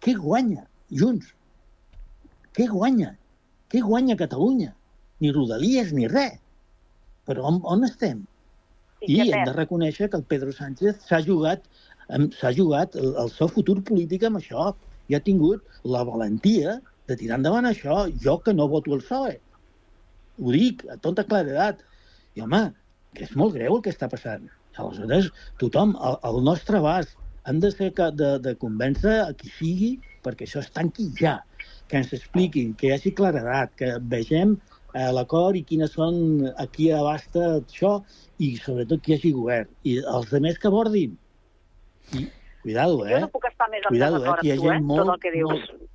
què guanya Junts? Què guanya? Què guanya Catalunya? Ni Rodalies ni res. Però on, on estem? I I hem de reconèixer que el Pedro Sánchez s'ha jugat s'ha jugat el, el seu futur polític amb això i ha tingut la valentia de tirar endavant això. Jo que no voto el PSOE. Ho dic a tota claredat. I, home, que és molt greu el que està passant. Aleshores, tothom, al, al nostre abast, hem de ser que, de, de convèncer a qui sigui perquè això es tanqui ja. Que ens expliquin, que hi hagi claredat, que vegem eh, l'acord i quines són, a qui abasta això i sobretot que hi hagi govern. I els altres que abordin. I, cuidado, eh? Jo no puc estar més Cuidado, eh, hi ha amb tu, eh? molt- Tot el que dius. molt-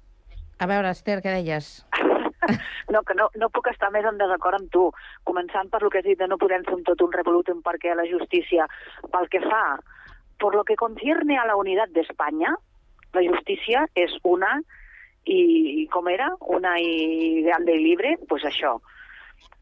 A veure, Esther, què deies? No, que no, no puc estar més en desacord amb tu. Començant per lo que has dit de no podem fer un tot un revolutum perquè la justícia, pel que fa, por lo que concierne a la unidad de España, la justícia és una i, com era? Una i grande i libre, doncs pues això.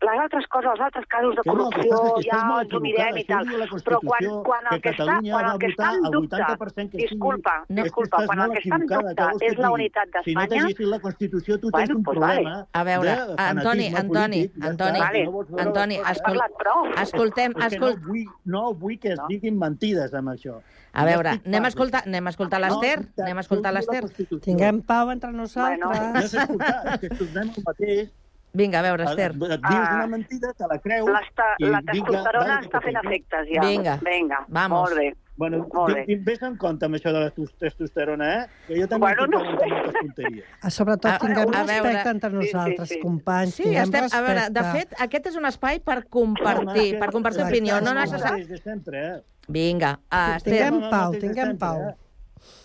Les altres coses, els altres casos de no, corrupció, que ja ens ho mirem i tal. Però quan, quan el que que, està, quan el que està en el dubte, 80% que sigui. disculpa, És que disculpa, quan el que està en dubte és la unitat Si no d'Espanya, t'has llegit la Constitució, tu Bueno, tens un pues problema. A veure, Antoni, Antoni, Antoni, no Antoni, escoltem, És que escolt... no vull, no vull que es diguin mentides amb això. A No veure, anem a escoltar, anem a escoltar No, l'Ester? Anem a escoltar l'Ester? Tinguem pau entre nosaltres. No has escoltat, és que tornem al mateix. Vinga, a veure, Esther. Et dius una mentida, te la i la testosterona està fent te- efectes ja. Vinga. Vinga, Vamos. molt bé. Bueno, Molt bé. vés en compte amb això de la tes- testosterona, eh? Que jo també Bueno, no moltes tonteries. Ah, Sobretot A- tinguem a respecte veure- entre Sí, sí, nosaltres, sí. companys. Sí, estem, a veure, de fet, aquest és un espai per compartir, per compartir opinió, no necessari... De sempre, eh? Vinga, uh, Esther, Tinguem pau, tinguem pau. eh?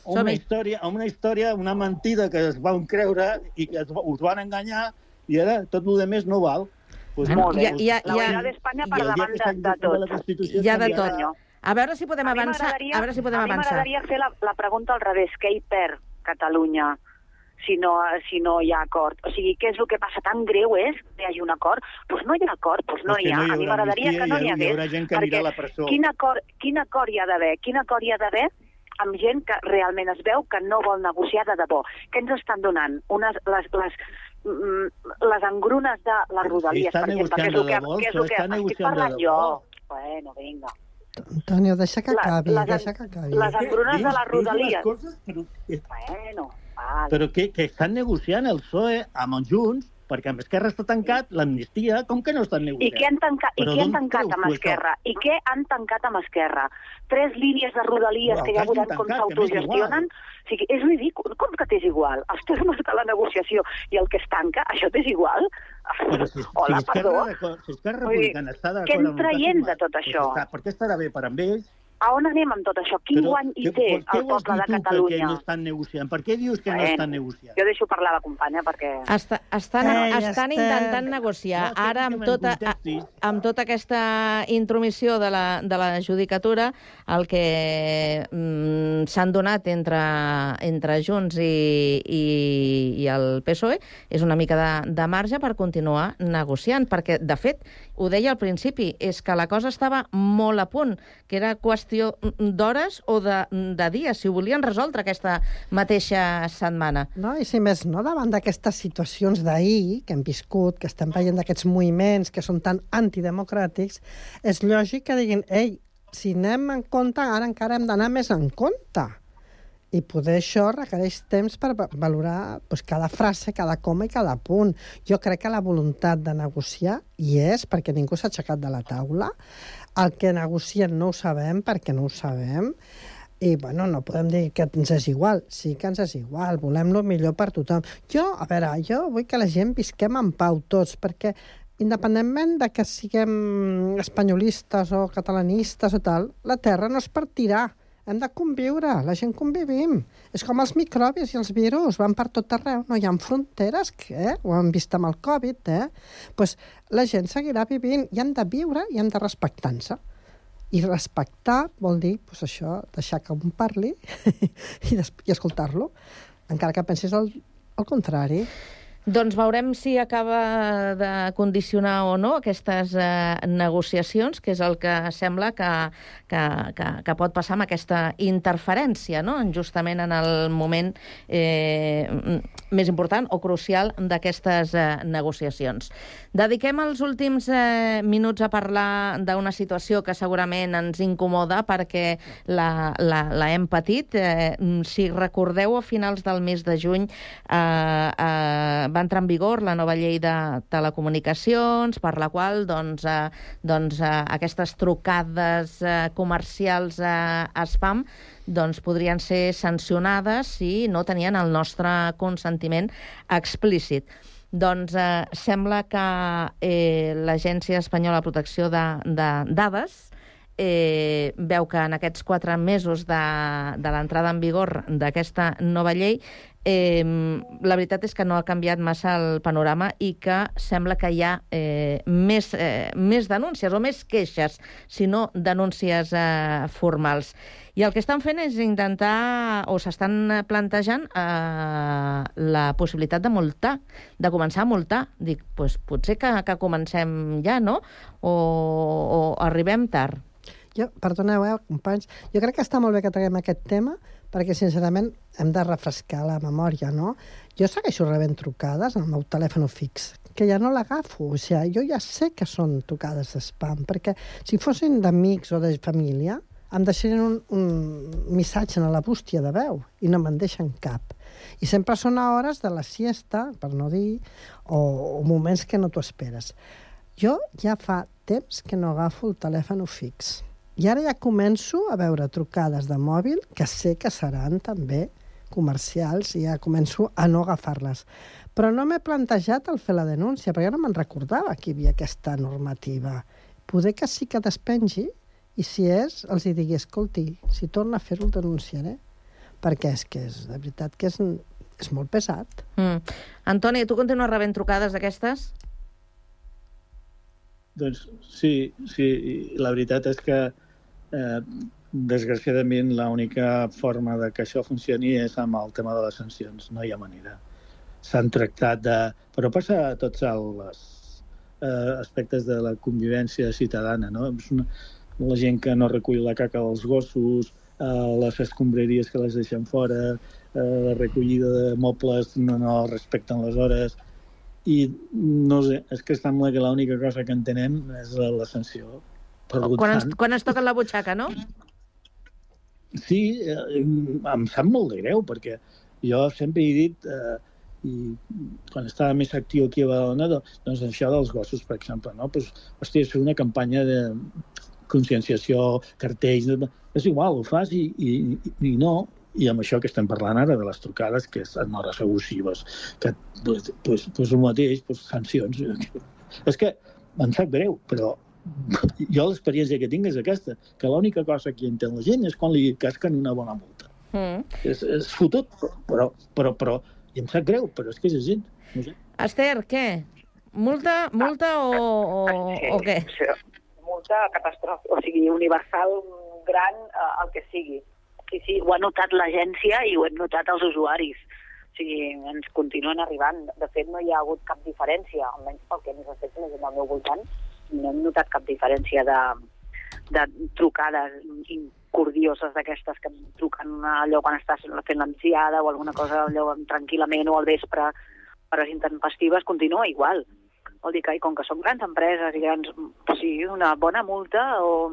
Una història, una història, una mentida que es van creure i que es, us van enganyar i ara tot el de més no val. Pues Bueno, molt ja- bé. ja- La ja- unitat d'Espanya per dia davant de, de tot. Hi ha de tot. senyor. A veure si podem A mi avançar, m'agradaria- a veure si podem a mi avançar. m'agradaria fer la, la pregunta al revés. Què hi perd Catalunya si no, si no hi ha acord? O sigui, què és el que passa? Tan greu és que hi hagi un acord? Doncs pues no hi ha acord, doncs no Pues que hi ha. no hi a mi m'agradaria que no n'hi hi hagués. haurà gent que anirà a la presó. Quin acord, quin acord hi ha d'haver? Quin acord hi ha d'haver amb gent que realment es veu que no vol negociar de debò. Què ens estan donant? Unes, les, les, les engrunes de les rodalies, està per exemple, que és negociant el que, de debò, que és això el que està estic negociant de parlant debò. jo. Bueno, vinga. Antonio, deixa que La- acabi, les- deixa que acabi. Les engrunes de les les rodalies. coses, però, Bueno, vale. però que, que estan negociant el PSOE amb els Junts perquè amb Esquerra està tancat, l'amnistia, com que no estan I negociant? què han tancat, i què han tancat amb? Esquerra? I què han tancat amb Esquerra? Tres línies de rodalies Però que ja veuran com s'autogestionen. O sigui, és ridícul. Com que t'és igual? Els termes de la negociació i el que es tanca, això t'és igual? Però si, Hola, si perdó. Esquerra, si Esquerra Republicana està què d'acord en ha traiem firmat, de tot doncs això? està- Per què estarà bé per amb ells? A on anem amb tot això? Quin Però guany hi té el vols poble dir de tu que- Catalunya? Que no estan negociant? Per què dius que no estan negociant? Jo deixo parlar la companya perquè... Està, estan, Ei, estan intentant negociar. Ara, amb tota, amb tota aquesta intromissió de la, de la judicatura, el que mm, s'han donat entre, entre Junts i, i, i el PSOE és una mica de, de marge per continuar negociant, perquè, de fet, ho deia al principi, és que la cosa estava molt a punt, que era qüestió d'hores o de, de dies, si ho volien resoldre aquesta mateixa setmana. No, i si més no, davant d'aquestes situacions d'ahir que hem viscut, que estem veient d'aquests moviments que són tan antidemocràtics, és lògic que diguin, ei, si anem en compte, ara encara hem d'anar més en compte. I poder això requereix temps per va- valorar doncs, cada frase, cada coma i cada punt. Jo crec que la voluntat de negociar hi és, perquè ningú s'ha aixecat de la taula. El que negocien no ho sabem, perquè no ho sabem. I, bueno, no podem dir que ens és igual. Sí que ens és igual, volem el millor per tothom. Jo, a veure, jo vull que la gent visquem en pau tots, perquè independentment de que siguem espanyolistes o catalanistes o tal, la terra no es partirà. Hem de conviure, la gent convivim. És com els microbis i els virus, van per tot arreu, no hi ha fronteres, eh? ho hem vist amb el Covid, eh? pues la gent seguirà vivint i hem de viure i hem de respectar-se. I respectar vol dir, pues això, deixar que un parli i, i escoltar-lo, encara que pensis el, el contrari. Doncs veurem si acaba de condicionar o no aquestes eh, negociacions, que és el que sembla que, que, que, que pot passar amb aquesta interferència, no? justament en el moment eh, més important o crucial d'aquestes eh, negociacions. Dediquem els últims eh, minuts a parlar d'una situació que segurament ens incomoda perquè la, la, la hem patit. Eh, si recordeu, a finals del mes de juny eh, eh, va entrar en vigor la nova llei de telecomunicacions, per la qual doncs, eh, doncs, eh, aquestes trucades eh, comercials eh, spam doncs podrien ser sancionades si no tenien el nostre consentiment explícit. Doncs eh, sembla que eh, l'Agència Espanyola de Protecció de, de Dades eh, veu que en aquests quatre mesos de, de l'entrada en vigor d'aquesta nova llei eh, la veritat és que no ha canviat massa el panorama i que sembla que hi ha eh, més, eh, més denúncies o més queixes, si no denúncies eh, formals. I el que estan fent és intentar, o s'estan plantejant, eh, la possibilitat de multar, de començar a multar. Dic, pues, potser que, que comencem ja, no? O, o arribem tard. Jo, perdoneu, eh, companys, jo crec que està molt bé que traguem aquest tema, perquè, sincerament, hem de refrescar la memòria, no? Jo segueixo rebent trucades al meu telèfon fix, que ja no l'agafo. O sigui, jo ja sé que són trucades de spam, perquè si fossin d'amics o de família, em deixarien un, un missatge a la bústia de veu i no me'n deixen cap. I sempre són a hores de la siesta, per no dir, o, o moments que no t'ho esperes. Jo ja fa temps que no agafo el telèfon fix. I ara ja començo a veure trucades de mòbil que sé que seran també comercials i ja començo a no agafar-les. Però no m'he plantejat el fer la denúncia, perquè no me'n recordava que hi havia aquesta normativa. Poder que sí que despengi i si és, els hi digui, escolti, si torna a fer-ho el denunciaré. Perquè és que és, de veritat que és, és molt pesat. Mm. Antoni, tu continues rebent trucades d'aquestes? Doncs sí, sí, la veritat és que eh, desgraciadament l'única forma de que això funcioni és amb el tema de les sancions, no hi ha manera. S'han tractat de... Però passa a tots els eh, aspectes de la convivència ciutadana, no? És una, la gent que no recull la caca dels gossos, eh, les escombraries que les deixen fora, eh, la recollida de mobles no, no respecten les hores, i no sé, és que sembla que l'única cosa que entenem és la, la sanció. Per Quan ens, quan ens toquen la butxaca, no? sí, eh, em sap molt de greu, perquè jo sempre he dit eh, i quan estava més actiu aquí a Badalona, doncs, això dels gossos, per exemple, no? Pues, hòstia, fer una campanya de conscienciació, cartells, és igual, ho fas i, i, i no, i amb això que estem parlant ara de les trucades, que és en hores abusives, que pues, pues, pues el mateix, pues, sancions. És que em sap greu, però jo l'experiència que tinc és aquesta, que l'única cosa que entén la gent és quan li casquen una bona multa. Mm. És, és fotut, però, però, però, i em sap greu, però és que és així. No sé. Esther, què? Multa, multa o, o, o què? multa catàstrofe, o sigui, universal, gran, eh, el que sigui. Sí, sí, ho ha notat l'agència i ho hem notat els usuaris. O sigui, ens continuen arribant. De fet, no hi ha hagut cap diferència, almenys pel que ens respecta la gent del meu voltant, no hem notat cap diferència de, de trucades incordioses d'aquestes que truquen allò quan estàs fent la migdiada o alguna cosa allò tranquil·lament o al vespre, hores intempestives, continua igual. Vol dir que, i com que són grans empreses i grans... Sí, una bona multa o...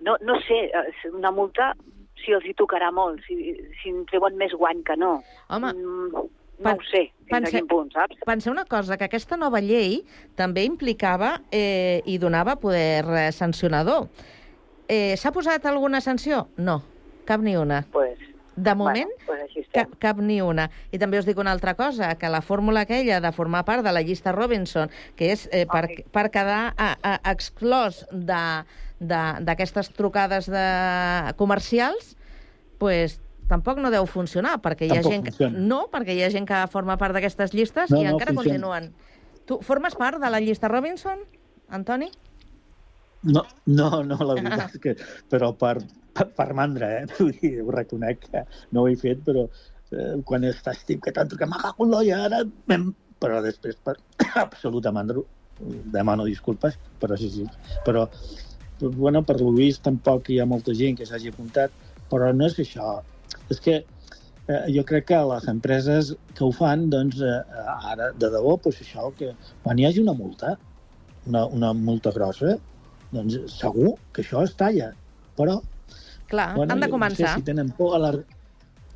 No, no sé, eh, una multa si els hi tocarà molt, si, si en treuen més guany que no. Home, mm, no ho sé, fins pense- a quin punt, saps? Penseu una cosa, que aquesta nova llei també implicava eh, i donava poder eh, sancionador. Eh, S'ha posat alguna sanció? No, cap ni una. Pues, de moment, bueno, pues cap, cap ni una. I també us dic una altra cosa, que la fórmula aquella de formar part de la llista Robinson, que és eh, per, per quedar a, a, exclòs de- de- d'aquestes trucades de comercials, pues, tampoc no deu funcionar, perquè hi ha Tampoc gent que... funciona. No, perquè hi ha gent que forma part d'aquestes llistes No, i no, encara funciona. continuen. Tu formes part de la llista Robinson, Antoni? No, no, no, la veritat és que... Però per, per, per mandra, eh? Vull dir, ho reconec que no ho he fet, però eh, quan estàs tip que tant que m'ha cago en l'olla, ara... Però després, per absoluta mandra, demano disculpes, però sí, sí. Però, bueno, per vist tampoc hi ha molta gent que s'hagi apuntat, però no és això. És que eh, jo crec que les empreses que ho fan, doncs, eh, ara, de debò, doncs això, que quan hi hagi una multa, una, una multa grossa, doncs segur que això es talla. Però, Clar, han de començar. No sé si tenen por a la...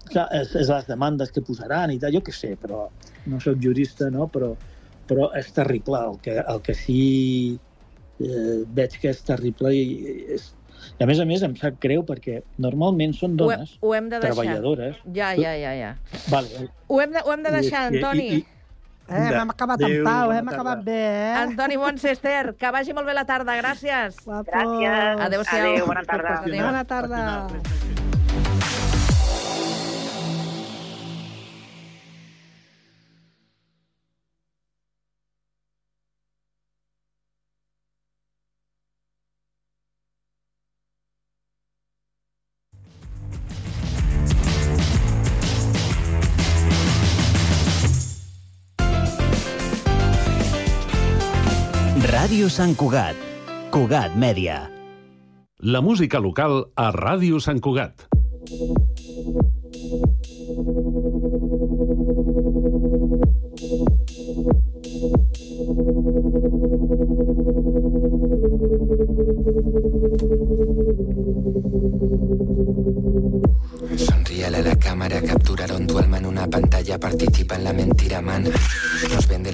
Clar, és, és les demandes que posaran i tal, jo què sé, però no sóc jurista, no? Però, però és terrible. El que, el que sí eh, veig que és terrible i és... I a més a més em sap greu perquè normalment són Ho, dones ho hem de deixar. treballadores. Ja, ja, ja, ja. Vale. Ho hem de, ho hem de deixar, I- i- Antoni. i- Eh, hem acabat en Adéu, pau, bona hem tarda. acabat bé, eh? Antoni Montse-Ester, que vagi molt bé la tarda. Gràcies. Gràcies. Adéu-siau. Adéu, bona tarda. Adéu. Bona tarda. Ràdio Sant Cugat. Cugat Mèdia. La música local a Ràdio Sant Cugat. Sonríale a la cámara, capturaron tu alma en una pantalla, participa en la mentira, man.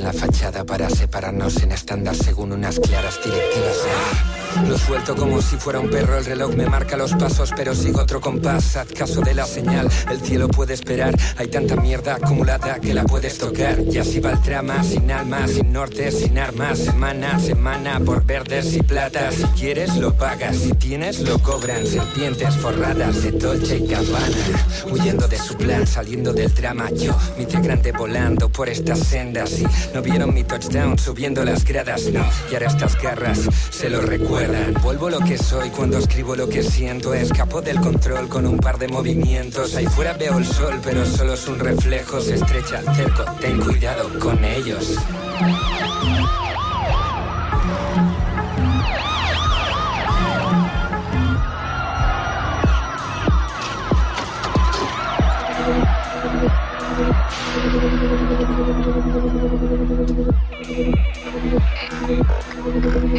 Venden la fachada para separarnos en estándar según unas claras directivas. Lo suelto como si fuera un perro, el reloj me marca los pasos, pero sigo otro compás. Haz caso de la señal, el cielo puede esperar. Hay tanta mierda acumulada que la puedes tocar. Y así va el trama, sin alma, sin norte, sin armas. Semana semana por verdes y platas. Si quieres, lo pagas. Si tienes, lo cobran. Serpientes forradas de Dolce y Gabbana. Huyendo de su plan, saliendo del drama. Yo, mi grande volando por estas sendas. Y no vieron mi touchdown subiendo las gradas. No, y ahora estas garras se lo Vuelvo lo que soy cuando escribo lo que siento. Escapo del control con un par de movimientos. Ahí fuera veo el sol, pero solo es un reflejo. Se estrecha el cerco, ten cuidado con ellos.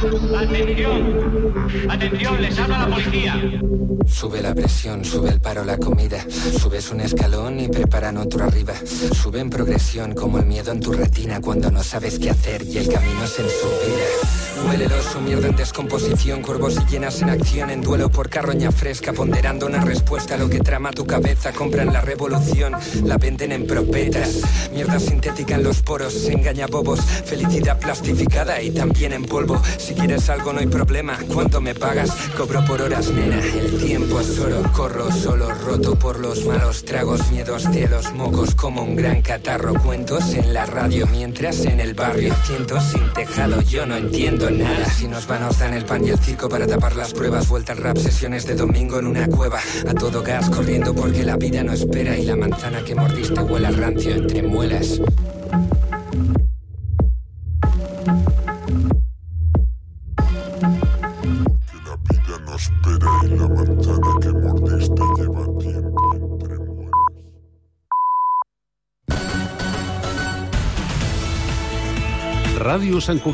Atención, atención, les habla la policía. Sube la presión, sube el paro, la comida. Subes un escalón y preparan otro arriba. Sube en progresión como el miedo en tu retina cuando no sabes qué hacer y el camino es en subida. Huélelo su mierda en descomposición, corvos y llenas en acción, en duelo por carroña fresca, ponderando una respuesta a lo que trama tu cabeza. Compran la revolución, la venden en propetas. Mierda sintética en los poros, se engaña bobos, felicidad plastificada y también en polvo. Si quieres algo, no hay problema. ¿Cuánto me pagas? Cobro por horas, nena. El tiempo es oro, corro solo, roto por los malos tragos, miedos, cielos, mocos, como un gran catarro. Cuentos en la radio, mientras en el barrio, cientos sin tejado. Yo no entiendo nada. Si nos van, nos dan el pan y el circo para tapar las pruebas. Vuelta al rap, sesiones de domingo en una cueva. A todo gas corriendo porque la vida no espera y la manzana que mordiste huele a rancio entre muelas. La manzana que mordiste lleva tiempo entre Ràdio Sant Cugat